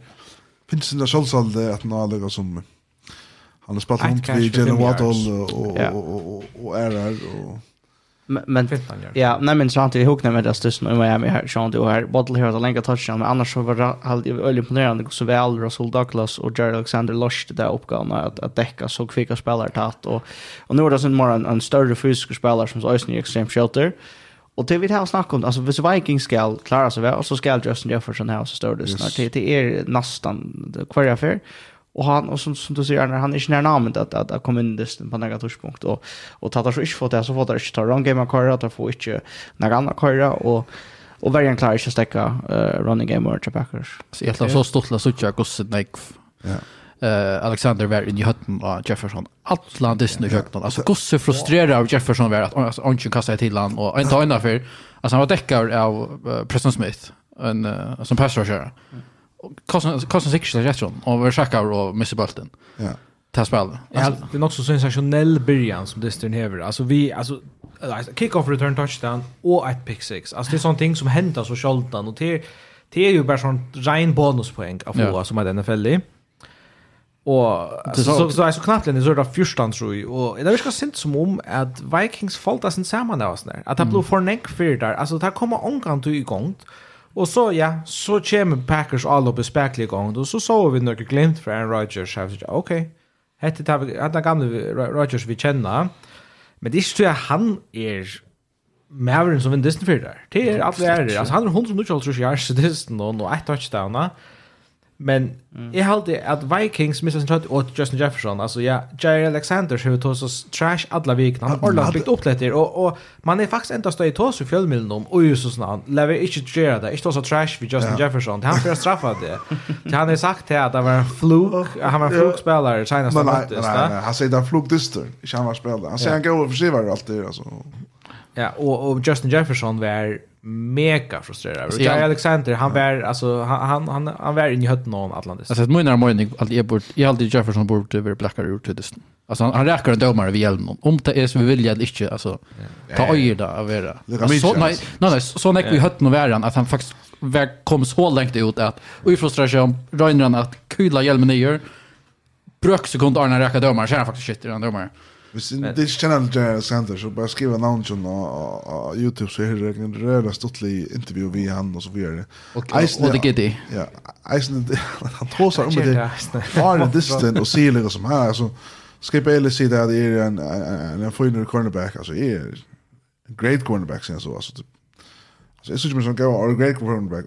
finns det självsalde att nå lägga som han har spelat runt vid Genoa och och och och är och men ja nej men sant jag huknar med det största i Miami här så inte här bottle här att länka touchdown men annars så var helt öl imponerande så väl Russell Douglas och Jared Alexander Lush det där uppgåvan att att täcka så kvicka spelare tatt och och nu är det sån mer en, en större fysisk spelare som Eisen i extreme shelter och det vi har snackat om alltså hvis Vikings ska klara sig väl så ska Justin Jefferson ha så större snart. Det är nästan kvar affär Och han och som, som du säger när han är nära namnet att att, att komma in i på några touchpunkt och och tar så inte fått det så får det inte ta run game kvar att få inte några andra kvar och och varje klarar inte stäcka uh, running game och Packers. Så jag tror så stort la sucha gosse nej Ja. Eh Alexander var i hötten av Jefferson. Allt landet nu kökten. Alltså gosse frustrerad av Jefferson var att han inte kastade till han och inte ända för alltså han var däckad av uh, Preston Smith en uh, som passar köra kostar sig inte rätt rettron, och vi checkar och missar bulten. Ja. Ta spel. Ja, det är nog så sensationell början som Distern hever. Alltså vi alltså kick-off return touchdown och ett pick six. Alltså det är sånt ting som händer så sällan och det det är ju bara sån rein bonuspoäng av vad som är NFL i. Och så så så, så knappt den är så fyrstan tror jag. Och det verkar sent som om att Vikings fallt där av oss där. Att det blir för neck fear där. Alltså där kommer ångan till igång. Og så, ja, så kommer Packers all oppe spekler i gang, og så så vi noen glimt fra Aaron Rodgers, og jeg ok, hette tar vi, hette gamle Rodgers vi kjenner, men det er ikke så jeg han er Maveren som vinner Disney-fyrer. Det er alle ærer. Altså, han er 100 minutter, tror jeg, så det er noen, og ett touchdown, og Men mm. jag hade att Vikings missar sin trött åt Justin Jefferson. Alltså ja, Jerry Alexander har tagit så trash alla vikna. Han har lagt byggt upp lite. och och man är faktiskt ändå i tås i fjällmillen om och just såna lever inte göra det. Inte så trash vi Justin ja. Jefferson. Det han för straffa det. det han har sagt här att det var en fluk. Han var en flukspelare i China som Nej, nej, han säger det flukdyster. Inte han var spelare. Han säger han går över sig var alltid alltså. Ja, och, och Justin Jefferson var mega frustrerad. Alltså, jag Alexander, han var alltså han han han var inne i hötten någon Atlantis. Alltså min när morgon att jag bort jag hade Jefferson bort över blackar ut till det. Alltså han räcker en domare vid hjälmen. Om det är så vi vill jag inte alltså ta öjer där av era. Så nej nej så när vi hött någon värran att han faktiskt kom så långt ut att och i frustration Reinran att kyla hjälmen ner. Bröksekund Arne räknar domare, så är han faktiskt shit i den domaren. Hvis det ikke kjenner Jerry Alexander, så bare skriv en navn på YouTube, så er det en røra stortlig intervju vi han, og så videre. Og det gitt i. Ja, Eisen, han tåsar om det, far en distan, og sier litt som her, altså, skal jeg bare si det at jeg er en, en, en cornerback, altså, jeg er en great cornerback, sier så, altså, Så jeg synes ikke som gav, en great cornerback,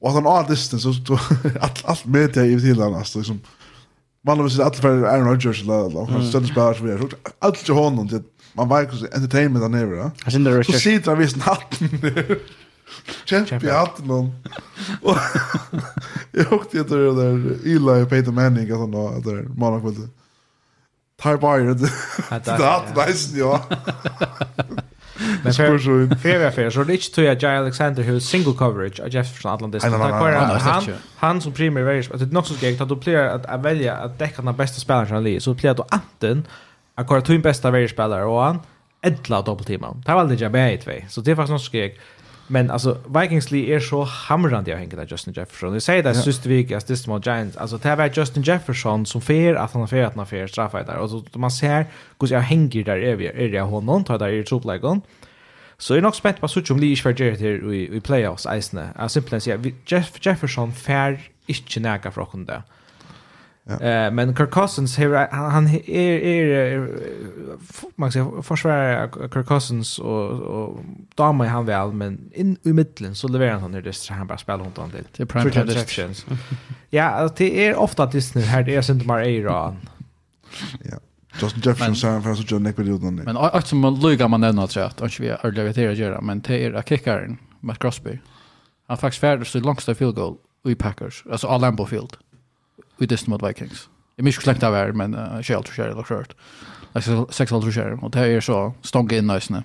og at han har distan, så, alt, alt med det jeg i til han, altså, liksom, Vanligvis är allt för Aaron Rodgers eller han sånt spelare så vi har gjort. Allt till honom till man var ju entertainment där nere. va Jag syns det Rodgers. Så sitter han visst natten där. Kämpa i hatten någon. Och jag åkte ju till där Eli och Peyton Manning och sådana där det måndag kväll. Tar bara det. Det är hatten nice ja. Men för för för så det inte till jag Jay Alexander hur single coverage av Jefferson Atlantis. Han han som primär various att det också gäng att du player att välja att täcka den bästa spelaren i så player då anten att köra två bästa various spelare och han ädla dubbeltimma. Det var aldrig jag med i två. Så det är faktiskt något skräck. Men alltså Vikings Lee är så hamrande jag hänger där Justin Jefferson. Jag säger det sist vik att det mot Giants. Alltså det var Justin Jefferson som fer att han har fer att han har fer straffar där. Och så man ser hur jag hänger där är är jag honom tar där i troplägen. Så jeg er nok spent på sutt om Lee ikke var gjerne her i, i playoffs eisene. Jeg simpelthen sier, Jeff, Jefferson fær ikke nægge fra henne det. Eh men Kirk Cousins han, han är är er man ska säga försvarar Kirk Cousins och och damer han väl men in i mitten så levererar han det så han bara spelar runt han till. Det är prime interceptions. ja, det är ofta att det här det är inte bara Aaron. ja. Justin Jefferson sa han för så John Nickby utan det. Men att som man lugar man nämna tror jag att vi är ödliga vet göra men det är att kickaren Matt Crosby. Han faktiskt färdas till långsta field goal i Packers alltså all Lambeau Field. Vi dist mot Vikings. Det mycket släkt av er men uh, Shell tror jag det skört. Alltså sex håll tror jag och det är så stånga in nice nu.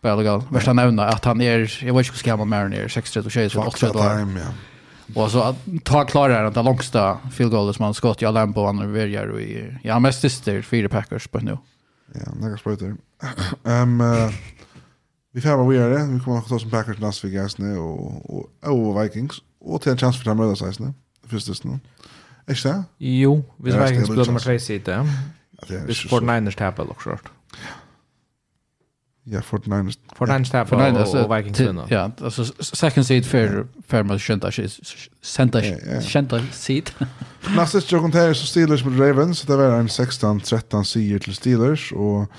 Bara legal. Värsta nämna att han är jag vet inte hur ska man mer ner 60 och 60 och 80 år. Och så att ta klara att det långsta field goal som han skott jag lämpar han över gör i ja mest sister fyra Packers på nu. Ja, några sprutor. Ehm vi får vara det. Vi kommer att ta som Packers nästa vecka nästa och och Vikings och till en chans för att möta sig nästa. Först det nu. Är det? Jo, vi Vikings spelar med Tracy där. Det är Fortnite-ers tappel också. Ja. Ja, 49ers. 49ers tappar och Vikings vinner. Ja, alltså second seed för för man kända kända kända seed. Nästa stjärn kontar så Steelers mot Ravens, det var en 16-13 seger till Steelers och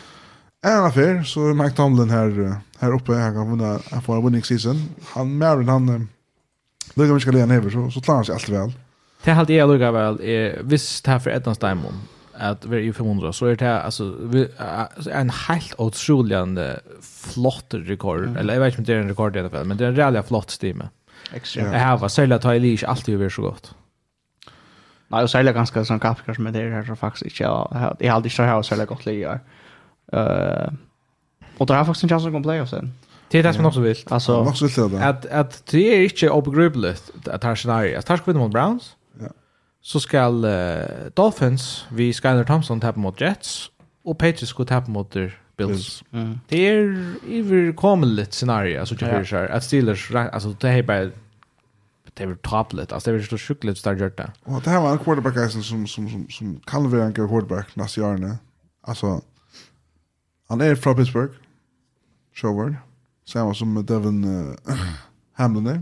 en affär så Mike Tomlin här här uppe han kan vinna han får en winning season. Han Marin han Lugga vi ska leda över så, så klarar han sig allt väl. Det här jag lugga väl. Visst här för Edna Steinman at vi er i 500, så er det altså, vi, altså, en helt utrolig flott rekord, mm. eller jeg vet ikke om det er en rekord i hvert fall, men det er en reellig flott stime. Extra. Jeg har særlig at Haile ikke alltid vil så godt. Nei, og særlig ganske sånn kapikar som er det her, så faktisk ikke, jeg har aldri ikke hatt særlig godt ligger. Uh, og det har faktisk en chans å komme playoff sen. Det är det som också vill. Alltså, också vill det. Att att det är inte obegripligt att här scenario. Att här ska vi mot Browns så skal uh, Dolphins vi Skyler Thompson tappe mot Jets och Patriots ska tappe mot Bills. Bills. Mm. Det är ju kommligt scenario alltså jag hör att Steelers alltså det är bara det är tablet alltså det är så sjukligt start gjort det. Och det här var en quarterback som som som som som kan vara en quarterback nästa år nu. Alltså han är från Pittsburgh. Showard. Samma som Devin uh, Hamlin där.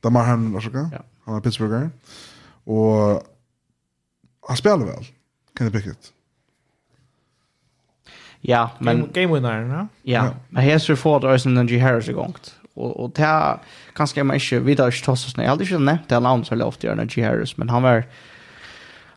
Damar Hamlin, alltså. Ja. Han är Pittsburghare. Och han spelar väl. Kan det Pickett. Ja, men game, game winner, ja. Ja, men här så får det som den Harris igångt. Och och det kanske man inte vidare inte tossa snä. Jag hade inte nämnt det namnet så ofta gör Najee Harris, men han var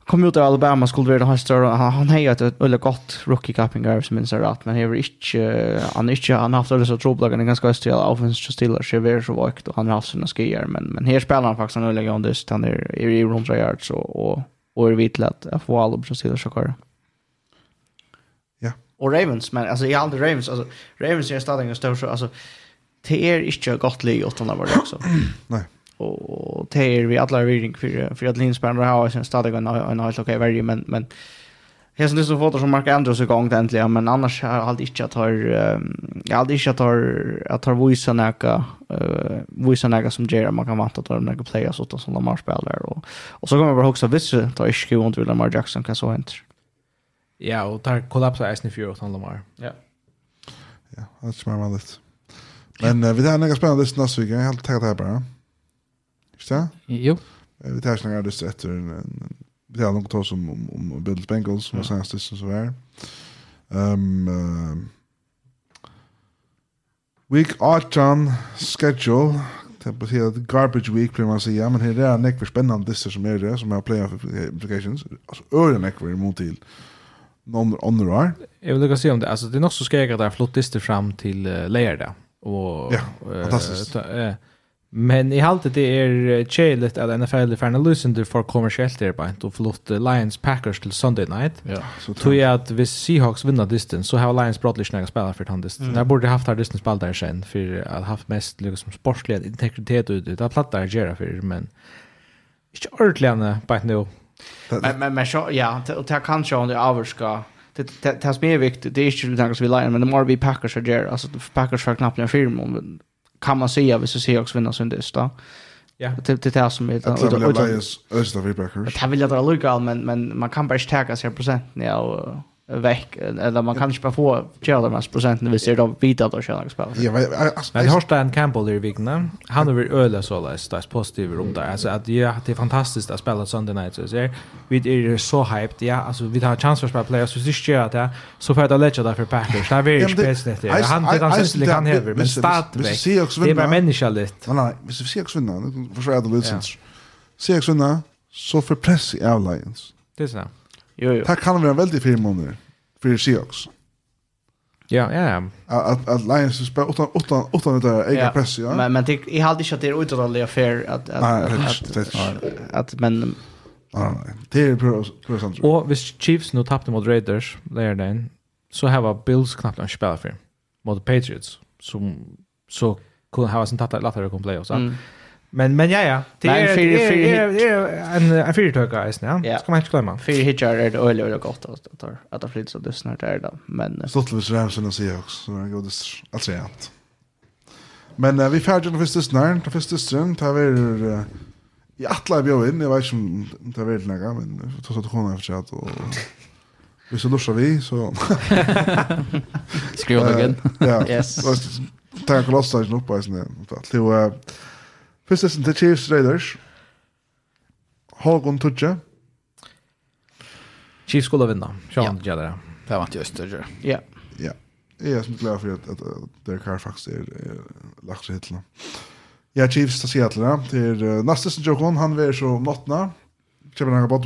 kom ut av Alabama skulle vara han större han han har ju ett väldigt gott rookie capping guard som minns rätt men han är inte han är inte han har haft så trubbel en ganska offense just till så är så vakt och han har haft sina skier men men här spelar han faktiskt en öliga on this han är i 100 yards och och och är vi till att få alla alla Brasil och kvar. Ja. Och Ravens, men alltså jag har aldrig Ravens, alltså Ravens är stadig en stor så alltså det är inte gott lig åt den var det också. Nej. Och det är vi alla reading för för att Linspänner har sin stadig en en helt okej värde men men Hesen det så fotar som Mark Andrews igång det äntligen men annars har jag aldrig inte att har jag aldrig inte att har att har vissa näka eh voice näka som Jerry man kan vänta att de några players åt som de har spelare och och så kommer jag bara också vissa tar ish ju inte Lamar Jackson kan så hänt. Ja, och tar kollapsa Eisen för åt Lamar. Ja. Ja, det smäller man lite. Men vi har några spännande nästa vecka. Jag har tagit det här bara. det? Jo. Vi tar snart just efter en det är något som om, om, om Bills Bengals som ja. senast det så här. Ehm uh, Week 18 schedule det betyder att garbage week blir man säga men det är näck för spännande det som är det som har playoff implications alltså öre näck för emot till någon andra år. Jag vill lucka se om det alltså det är nog så ska jag där flott fram till uh, layer där och ja, fantastiskt. Uh, Men i halvt det är chelet att NFL för en lucender för kommersiellt där på och förlust Lions Packers till Sunday night. Ja, så tror jag att hvis Seahawks vinner distance så har Lions brottlich några spelare för han distance. Mm. Jag borde haft här distance spel där sen för att haft mest liksom sportslig integritet ut ut att platta göra för men inte ordentligt på ett nu. Men men men så ja, och det kanske om det avskar det det tas mer viktigt. Det är ju det något vi Lions men det more vi Packers där alltså Packers har knappt en film men kan man säga, vi så ser också vinna sin dist då. Ja. Det till det som är det. Det vill jag dra lucka men men man kan bara stärka sig procent. Ja, och veck eller man kan inte bara få tjänar mest procenten vi ser då vita att tjänar något spel. Ja, men det har en Campbell i vikna. Han över öle så där så positiv runt där. Alltså att ja, det är fantastiskt att spela Sunday night så ser. Vi är så hyped. Ja, alltså vi har chans för att spela så det sker att så för att lägga där för Packers. Det är väldigt speciellt. Han det han syns kan häver men start veck. Det är bara människa lite. Nej, vi ser också vinna. Försvara det lite. Ser också vinna så för press i Lions. Det är så. Jo, jo. Det kan være veldig fire måneder for Seahawks. Ja, ja, ja. Att att Lions spelar utan utan utan det där egna press, ja. Men men det, jag hade inte att det är utanliga affär att att att men det är procent. Och hvis Chiefs nu tappade mot Raiders där den så har var Bills knappt en spelare för mot Patriots som så kunde ha sin tatta lattare kom play och Mm. Men men ja ja, det är det är en en fyrtöka är is Ja. Ska man inte glömma. Fyra hitchar är det öle och gott att att att det flit så det snart är det. Men så till Ramsen och säger också så det går alltså jämt. Men uh, vi färdig den första snön, den första ström tar vi uh, i alla vi inn, jeg vet ikke om det er veldig nära men vi så så hon har försökt og Hvis det lusser vi, så... Skriv om det igen. Ja. Yes. Tenk å laste ikke noe på eisen. Det var... Fyrstesten til Chiefs Raiders. Hågon Tudje. Chiefs skulle vinna. Sean ja. det. Det var inte just det. Ja. Ja. Jag är som glad för att, att, att Derek Carr faktiskt är, är lagt sig hittills. Ja, Chiefs till Seattle. Det är uh, nästa som Jokon. Han är så om nattna. Kjemmer han har bort.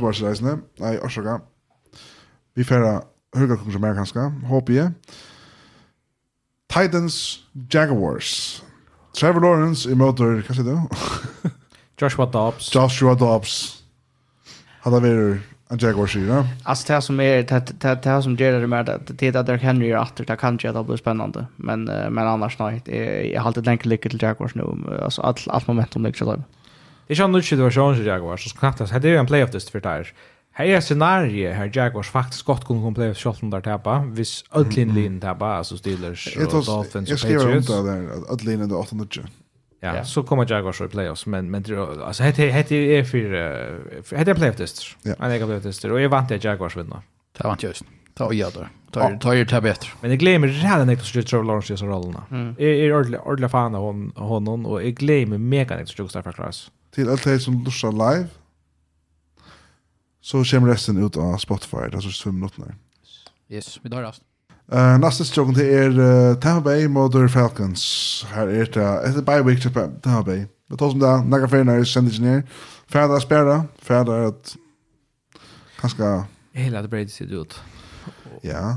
Nei, orsaka. Vi færa høyga kongsomer kanskje. Håper jeg. Titans Jaguars. Trevor Lawrence i motor, hva sier du? Joshua Dobbs. Joshua Dobbs. Hadde vært en Jaguar ja. Alltså det som är det det det som gör det med att det att Derrick Henry är åter det kan ju det blir spännande. Men men annars nej, jag har alltid länge lyckat till Jaguars nu. Alltså allt allt momentum ligger så där. Det är ju en ny situation för Jaguars. Så knappt det är en playoff test för Tires. Här är scenarie här Jaguars faktiskt gott kunde komma play shot där tappa. Vis Ödlin lin tappa alltså Steelers och Dolphins och Patriots. Jag där Ödlin ändå 8 nudge. Ja, så kommer Jaguars i playoffs men men alltså heter heter är för hette playoff test. Ja. Jag lägger playoff test och jag vant att Jaguars vinner. Det vant just. Ta ja där. Ta ta ju ta bättre. Men jag glömmer redan inte så Trevor Lawrence så rollerna. Är är ordla ordla fan av honom och jag glömmer mega inte så Joe Class. Till allt det som lusar live Så kommer resten ut av Spotify, det er så 5 minutter. Yes, vi tar det. Uh, Neste strång til er uh, Tampa Bay mot Falcons. Her er det etter bye week til Tampa Bay. Det tar som det några fler när det ned. Ferdig er spærre, ferdig er at kanskje... Hela det Brady ser ut. Ja.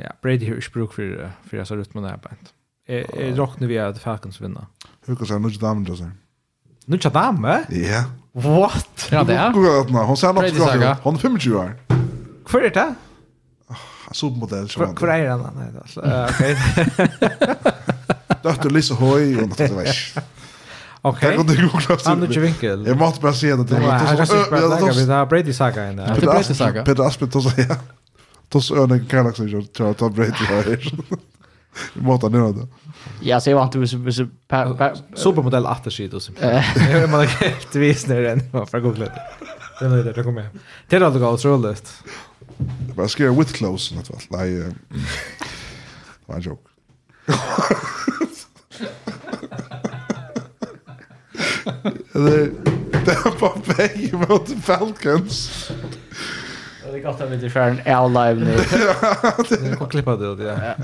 Ja, Brady har ikke bruk for, for jeg ser ut med det her på ett. Jeg, är rockna vi at Falcons vinner? Hur kan jag säga, nu är det Nu tja dame? Ja. What? Ja, det er. Hun ser nok skakka. Hun er 25 år. Hvor er det? Supermodell. Hvor er den? Nei, ok. Døtter Lisa Høy, og noe det var Ok. Det går du google. Han er ikke vinkel. Jeg måtte bare si det. Det är Brady Saga än. Det är Brady Saga. Peter Aspen då så ja. Då så är det Galaxy jag tror att Brady är. Måta nu då. Ja, så jag var inte så så supermodell aftershit och så. Jag menar helt vis när den var från Google. Den är det kommer. Det är alltså gott roligt. Vad ska jag with close något vad? Nej. Det var en joke. Det är bara väg mot Falcons det är gott att vi inte kör en L-live nu. Jag kan klippa det ut, ja.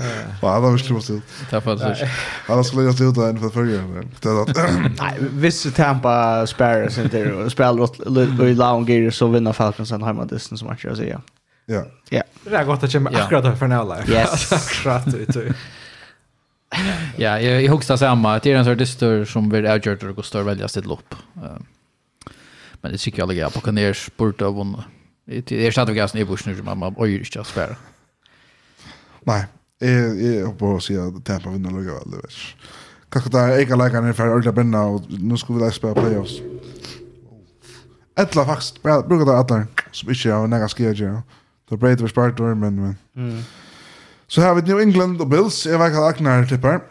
Ja, det var inte klippa ut. Det för det. Annars skulle jag ut en för förra. Nej, visst Tampa spärrar sig inte och spelar i Laungir så vinner Falcons en hemma hemmadistance match, jag säger. Ja. Ja. Det är gott att komma akkurat för en L-live. Yes. Akkurat ut. Ja, jag huxar samma. Det är en sån distor som vill avgöra och går större välja sitt lopp. Men det tycker jag ligger på Kaners borde av vunnit. Det är stadigt gas i bussen nu, mamma oj, just jag svär. Nej, jag jag hoppas att se att Tampa vinner lugg väl, det vet. Kanske där ega lägga ner för ordla bränna och nu ska vi lägga spela playoffs. Ettla faktiskt, brukar det attlar som inte har några skidor. Då Brady var spart men men. Mm. Så har vi New England och Bills, jag vet att Agnar tippar.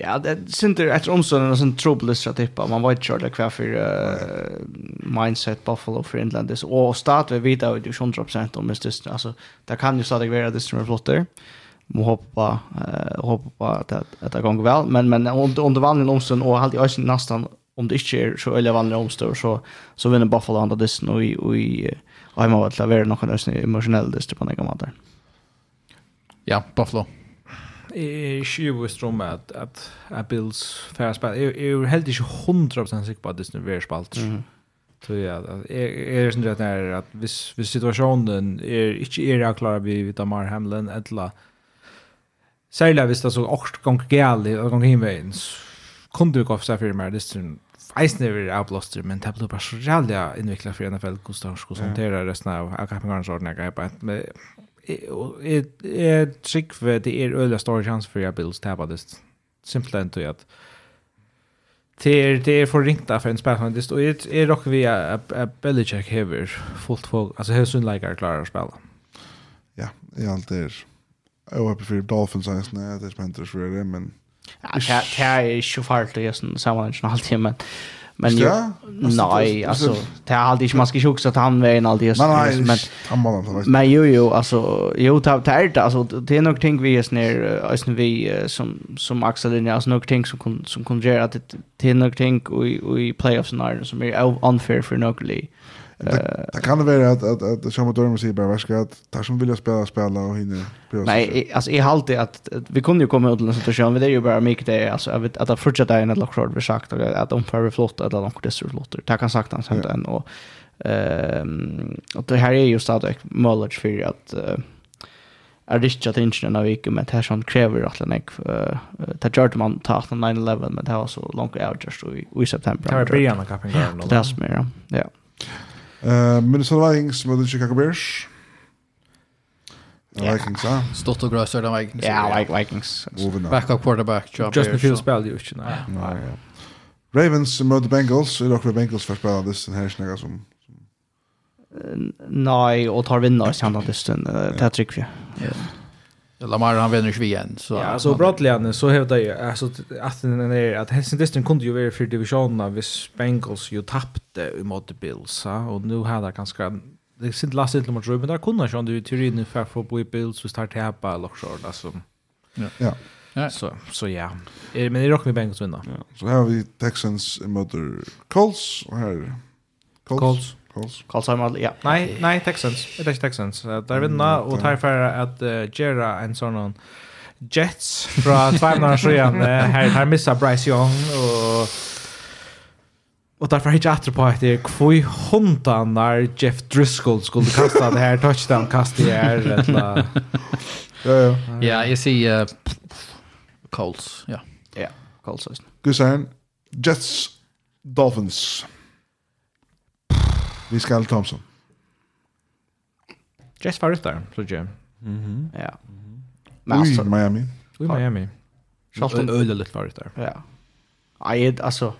Ja, det synter etter omstånden en trobelist att tippa. Man vet inte hva for uh, mindset Buffalo for England. Og start vi vidare ut 100% om det. altså, det kan jo stadig være det som er flott där. Man hoppa, uh, hoppa att, att det går vel. Men, men om, om det vanlige en og och alltid ösen nesten, om det ikke er så eller vanlige omstånd så, så vinner Buffalo andre distan og i, och i vel til å være noen ösen emosjonelle distan på några måte. Ja, Buffalo jeg er ikke om at, at, at Bills færre spalt. Jeg, jeg er helt ikke 100% sikker på at Disney vil spalt. Mm. Så ja, jeg, jeg er sånn at, at hvis, hvis situasjonen er ikke er jeg klar vi vid Damar Hamlin, eller særlig hvis det er så åkt gong gale, og gong hinveien, kunne du ikke ofte for meg Disney Eisen er avblåster, men det ble bare så jævlig innviklet for NFL, hvordan de skulle håndtere resten av kampingarens ordning. Men jeg trykker det er øyla stor chans for jeg Bills tapper det. Simpelthen til at det er, det er for ringt for en spillfantist, og jeg er nok vi at Belichick hever fullt folk, altså hever sunnleikere klarer å spille. Ja, jeg alt er jeg håper for Dolphins er det er spennende for det, men Ja, det er ikke farlig i sammenhengen alltid, men Men ju, nej, alltså det är alltid man ska ju också att han vägen alltid just men men men ju ju alltså jo ta ta är det alltså det är nog ting vi är snär alltså vi som som Axel är alltså nog ting som som kan göra att det är nog ting och i playoffs när som är unfair för något Det, det kan det vara att att att, att Shamu Dormer säger bara at det er som vilja spela spela och hinner. Nej, alltså jag halt det att, att vi kunde ju komma ut en situation det är ju bara mycket det alltså att att, att fortsätta in att lockshot vi sagt och att de Perry flott eller de det så flott. Det kan sagt han sent än och ehm och det här är ju stadigt möjligt för att är det inte att inte när vi det här som kräver att den är ta gjort man ta 911 men det var så långt out just i september. Det var början av kapen. Det är smära. Ja. Uh, Minnesota Vikings mot Chicago Bears. Yeah. Vikings, ja. Stort og grøst er det Vikings. Ja, yeah, like Vikings. Backup quarterback. Job Justin Fields spiller jo ikke, nei. Nei, ja. Ravens mot Bengals. Er dere Bengals for å spille dysten her snakka som... Nei, og tar vinnar, kjenner dysten. Det er trygg for. Ja. Lamar han vinner ju igen så Ja, så Brottlian så hävdar ju alltså att den är att Helsingborg kunde ju vara för divisionerna vis Bengals ju tappade mot Bills ja? och nu har det ganska det sint last inte mot men där kunde han ju teorin ungefär för på Bills så starta tappa eller så alltså. Ja. Ja. Så så ja. Men det rockar med Bengals vinna. Ja. Så her har vi Texans mot Colts och här Colts. Colts. Karlshamn, ja. Nej, nej, Texans. Det är ikke Texans. Där vinner, och tar för att uh, gjøre en sånn Jets fra Tveinar Sjøen. Her, her missa Bryce Young, og Og derfor er ikke etter på etter hvor hundan er Jeff Driscoll skulle kasta det her touchdown-kastet her. Ja, ja. Ja, jeg sier Colts. ja. Ja, Coles. Gussen, Jets, Dolphins. Dolphins. Vi skal Thompson. Jets var ute där, så jag. Ja. Men alltså, Miami. Oj, Miami. Charlton öle lite var ute där. Ja. Nej, alltså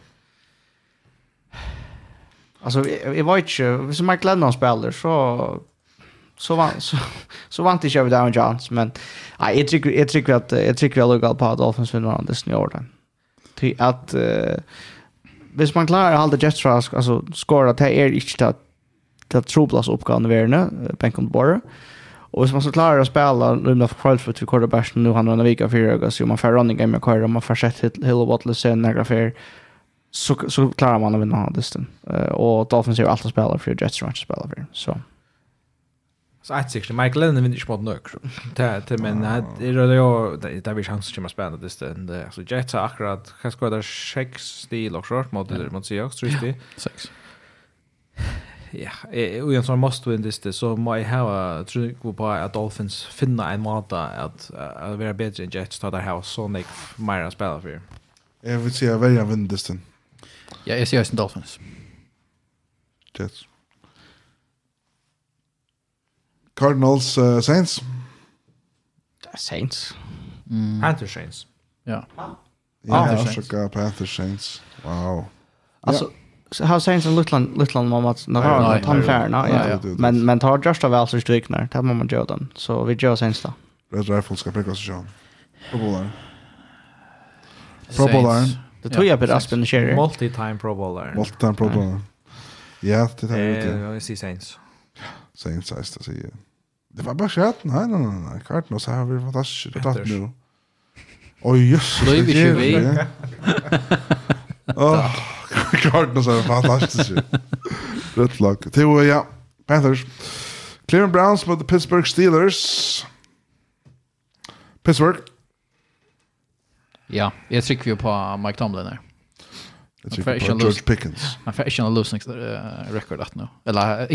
Alltså jag vet inte, hvis Mike Lennon spelar så så vant så, så vant inte jag vid Down Johns men nej jag tycker jag tycker att jag tycker jag luggar på att Dolphins vinner den this new. Till att uh, hvis man klarar halda Jets fra altså skora det er ikke det det troblas oppgaven verne Benkom Borre. Og hvis man så klarar å spela Lund of Crowdfoot til quarterbacken nu han har en vika fyra og så man får running game med Kyra, man får sett Hill og Wattles sen några fyra så, så klarar man å vinna den här. Uh, och Dolphins är ju alltid spelare för Jets som inte spelar för. Så. So. Så ett sikt Michael Lennon vinner inte mot nökr. Det men det är det jag det är vi chans att spela det den där så Jets har akkurat kan skåra där sex stil och short mot det mot sig också riktigt. Sex. Ja, och en sån must win det så my how tror jag på att Dolphins finna en måta att att vara bättre än Jets ta där house så Nick Myra spelar för. Jag vill se välja vinna det. Ja, jag ser ju Dolphins. Jets. Cardinals uh, Saints. Saints. Mm. Panthers Saints. Ja. Ja, Panthers Saints. Panthers Saints. Wow. Alltså yeah. så har Saints en liten liten mamma att några fair ja. Men men tar just av alltså stryknar. Det mamma göra den. Så vi gör Saints då. Red Rifle ska pricka sig John. Pro Bowler. Pro Bowler. Det tror jag på Aspen Sherry. Multi-time Pro Bowler. Multi-time Pro Bowler. Ja, det tar vi ut. Eh, jag ser Saints. Saints är det säger. Det var bara skämt. Nej nej nej nej. Cardinals har varit fantastiskt det tatt nu. Oj jösses. Då är vi ju vi. Åh, Cardinals är fantastiskt. Rätt lag. Theo ja. Panthers. Cleveland Browns mot the Pittsburgh Steelers. Pittsburgh. Ja, jag trycker ju på Mike Tomlin här. Jag tror inte George Pickens. Han får inte en losing record att nu. Eller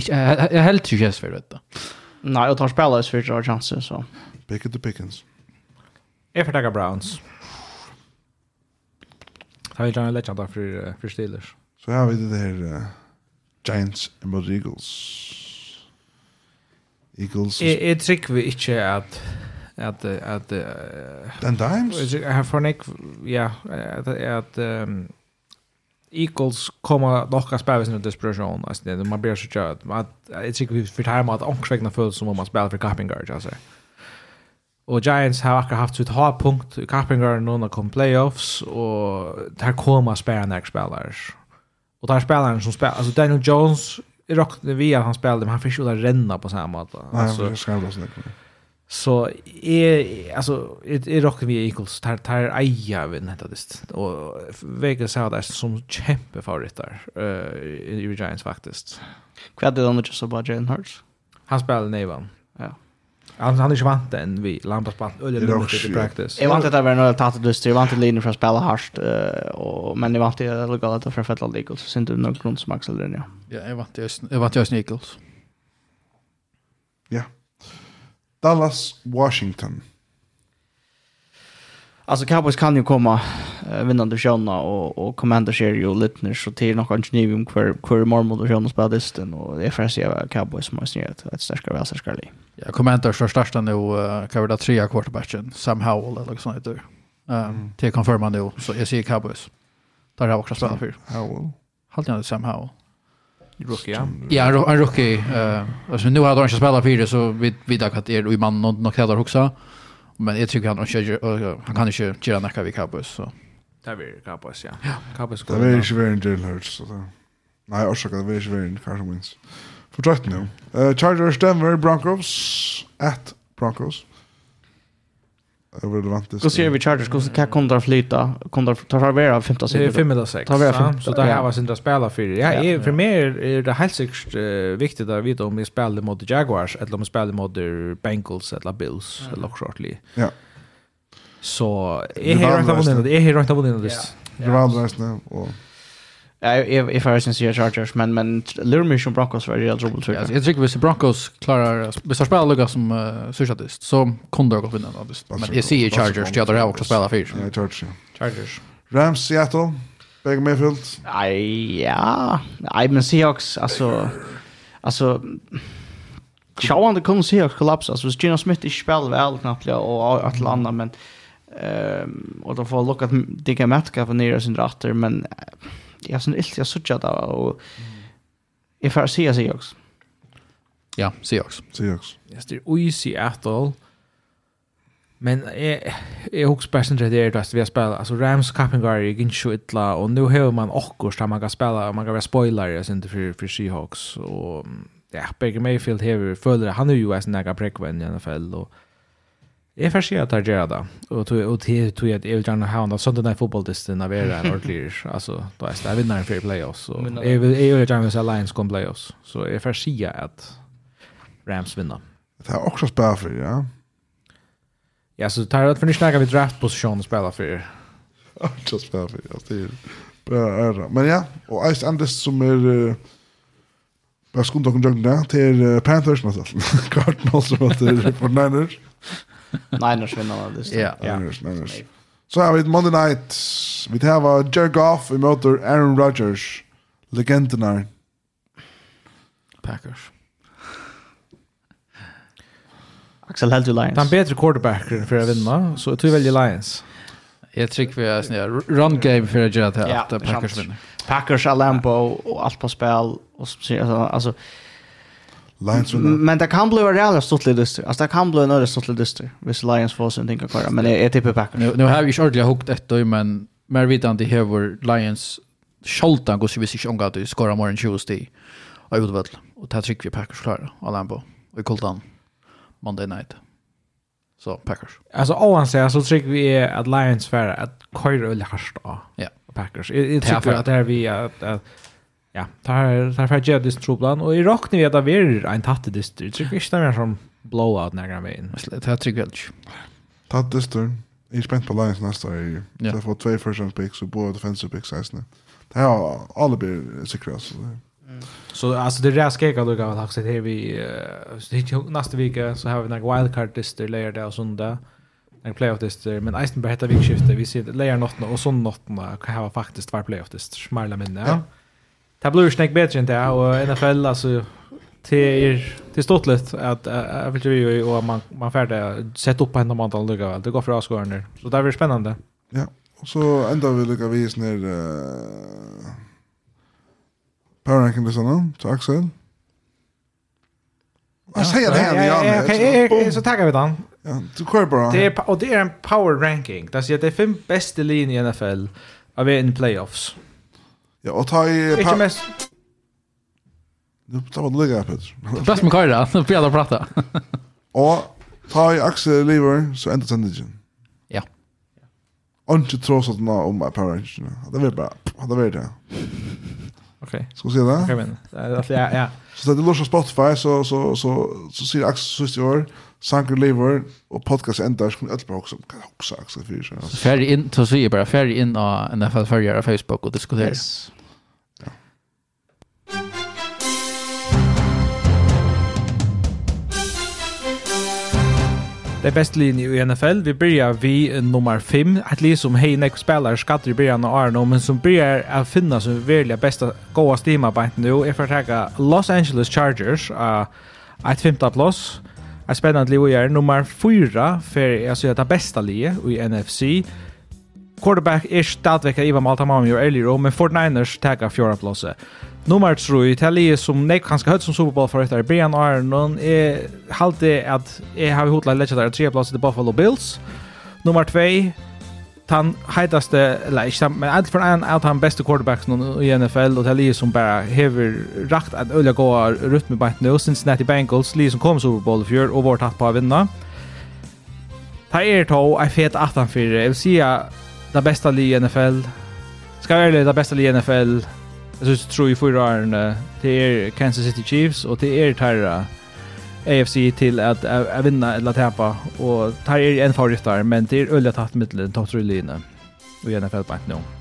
jag helt ju just för det. Nej, och tar spelare för George Johnson så. Pickett to Pickens. Jag får tacka Browns. Har vi gärna lägga där för för Steelers. Så har vi det här Giants mot Eagles. Eagles. Jag jag tycker vi inte att at at uh, den dimes jeg har fornek ja at at um, Eagles kommer nog att spela sin desperation alltså det man blir så tjat att jag tycker vi för time att omkvägna för som man spelar för Kappingar alltså och Giants har akkurat haft sitt höjdpunkt i Kappingar nu när kom playoffs och där kommer spela när spelare och där spelaren som spelar alltså Daniel Jones rockade vi att han spelade men han fick ju renna på samma sätt alltså Nej, Så är alltså är är rock vi equals tar tar eja vid detta dist och Vegas sa där som kämpe favoriter eh i Giants faktiskt. Kvad det de just about Jalen Hurts. Han spelar nevan. Ja. Han han är svant än vi Lampard på eller lite i practice. Jag vant att det var några tatt dust, jag vant att från spela harst och men det vant att lugga att för Fetland Eagles så inte någon grundsmaxel den ja. Ja, jag vant jag vant jag Eagles. Ja. Dallas, Washington. Alltså Cowboys kan ju komma uh, vinnande sjönna och och Commander ser ju lite så till något kanske ni om kvar kvar mormor och spelar disten och det är för att se Cowboys som har snett ett starkare väl starkare. Ja, Commander för största nu uh, kan det trea quarterbacken Sam Howell eller något sånt där. Ehm till konfirma nu så jag ser Cowboys. Där har också spelat för. Howell. Halt jag Sam Howell. Rookie, ja. Ja, en rookie. Uh, alltså, nu har han inte spelat fyra så vi vet att det är i man något heller också. Men jag tycker han, inte, uh, han kan inte göra näka vid Cowboys. Så. Det är Cowboys, ja. ja. Cowboys det är inte värre än Jalen Hurts. Så det. Nej, orsaka, det är inte värre än Carson Wentz. Fortsätt nu. Uh, Chargers, Denver, Broncos, at Broncos relevant. Hur ser vi charters Hur kan kontra flyta? kontra där tar har vara 15 sekunder. 5 minuter 6. Tar vara 5. Så där har vi sin spela för. Ja, för mig är det helt säkert viktigt att veta om vi spelar mot Jaguars eller om vi spelar mot Bengals eller Bills eller shortly. Ja. Så är här inte vunnit. Är här inte vunnit. Det var nästan och Jag är för sin Chargers men men Lurmish och Broncos var real trouble tror jag. Jag tycker vi ser Broncos klarar vi ska spela lugga som uh, så kunde jag gå vinna då Men jag ser Chargers de andra också spela fyra. Ja, Chargers. Chargers. Rams Seattle. Baker Mayfield. Nej, ja. Nej, men Seahawks alltså alltså Sjåan det kommer Seahawks kollapsa. Alltså Gino Smith är spel väl knappt och att landa men ehm och då får lucka att det Metcalf mätka för sin ratter men jag har sån illt jag såg det och jag får se sig också. Ja, Seahawks. Seahawks. Yes, det är ju Seattle. Men jag jag hooks bäst det där att vi har spelat alltså Rams Copenhagen i Ginshu Itla och nu har man också där man kan spela man kan vara spoiler så inte för för Seahawks och ja, Baker Mayfield här följer han är ju en nära präkvän i NFL och Jeg får si at jeg gjør det, og til tog jeg at jeg vil gjerne ha en sånn denne fotballdisten av er en ordentlig, altså, da er jeg vinner en fyrir playoffs, og jeg vil gjerne hvis Lions kommer playoffs, så jeg får si at Rams vinner. Det er også spela for, ja? Ja, så tar jeg at for nytt snakker vi draftposisjonen spela for. Også spela for, ja, det er bra æra. Men ja, og eist endest som er... Bare skundokon jøgnene til Panthers, Cardinals og til 49ers. Niners vinner av det. Ja, Niners, Niners. Så har vi Monday Night. Vi har Jared Goff, i møter Aaron Rodgers, legenderna. Packers. Axel Heldu Lions. Det är en bättre quarterbacker för att vinna, så jag tror veldig väljer Lions. Jag tycker vi är snälla. Run game för att göra det här, att Packers vinner. Packers, Alambo och allt på spel. Och, alltså, Lions vinner. Men det kan bli en rejäl stortlig dyster. Alltså det kan bli en öre stortlig dyster. Hvis Lions får sin ting tänka kvar. Men jag tippar Packers. Nu, nu har vi inte ordentligt hukt ett men mer vidande det har Lions Scholtan går så vi sig omgått att skora morgon 20 sti. Och utväl. Och där tycker vi Packers klara. Alla på. Och i Colton. Monday night. Så Packers. Alltså oavsett så tycker vi att Lions färre att köra och harsta. Ja. Packers. Jag tycker att det är vi att ja, tar tar för jag dist trublan och i rockni vet jag ver en tatte dist. Jag tycker inte mer som blowout när jag vet. Det här tycker jag. Tatte dist. Jag är spänd på Lions nästa år. Så jag får två first round picks och båda defensive picks nästa. Det här alla blir säkert så. Så alltså det där skekar du kan ha sett här vi nästa vecka så har vi några wildcard dist layer där och söndag en playoff list men Eisenberg heter vikskifte vi ser layer notten och sån notten kan ha faktiskt var playoff list smärla minne ja Det blir snäck bättre inte och NFL alltså till er till stortlet att jag vill ju och man man färdig sätta upp en antal lucka väl. Det går för avskåren Så det blir spännande. Ja. Och så ända vi lucka vis ner eh Power ranking det såna till Axel. Vad säger det här igen. Så tackar vi då. Ja, du kör bara. Det är och det är en power ranking. Det är det fem bästa linjer i NFL av en playoffs. Ja, og ta i... Ikke mest... Nu tar man lugga, Peter. Det best med Kajra, nu blir jeg å prate. Og ta i Axel Lever, så enda sendingen. Ja. Og ikke tross at nå om Power Rangers. Det blir bare, det blir det. Okej. Ska vi se det? Okej, men. Ja, ja. Så det låter Spotify, så, så, så, så, så, så, så, så, så, Sanker lever och podcast ändar som öll bara också kan också axla för sig. Färg in så säger bara färg in på NFL följare Facebook och diskutera. Yes. Ja. Det bästa linje i NFL, vi börjar vi nummer 5. Ett liv som hej nek spelar skatter i början av Arno, men som börjar att finna som verkliga bästa goa stimarbeten nu är för att Los Angeles Chargers, uh, ett femta plås är spännande liv och är nummer fyra för alltså det bästa livet i NFC. Quarterback är stadväcker Ivan Maltamami och Eliro, men 49ers taggar fjärde platsen. Nummer 3, det är som nej kanske högt som Super Bowl för efter Brian Arnon är halte det att är har vi hotlat lägga där tre platser till Buffalo Bills. Nummer 2 han heitaste, eller ikke, men alt for en av han beste quarterbacken i NFL, og det er lige som bare hever rakt at øyla gå rytme bant nå, Cincinnati Bengals, lige som kom Super Bowl i fjør, og var tatt på å vinne. Det er to, jeg fet 18-4, jeg vil si at det beste li i NFL, skal være det beste li i NFL, jeg synes, tror i fyra årene, det er Kansas City Chiefs, og det er Tyrra, AFC till att att vinna eller tappa och tar er en favorit där men det är öliga tatt mittlen topp 3 linje och gärna fällbank nu. No.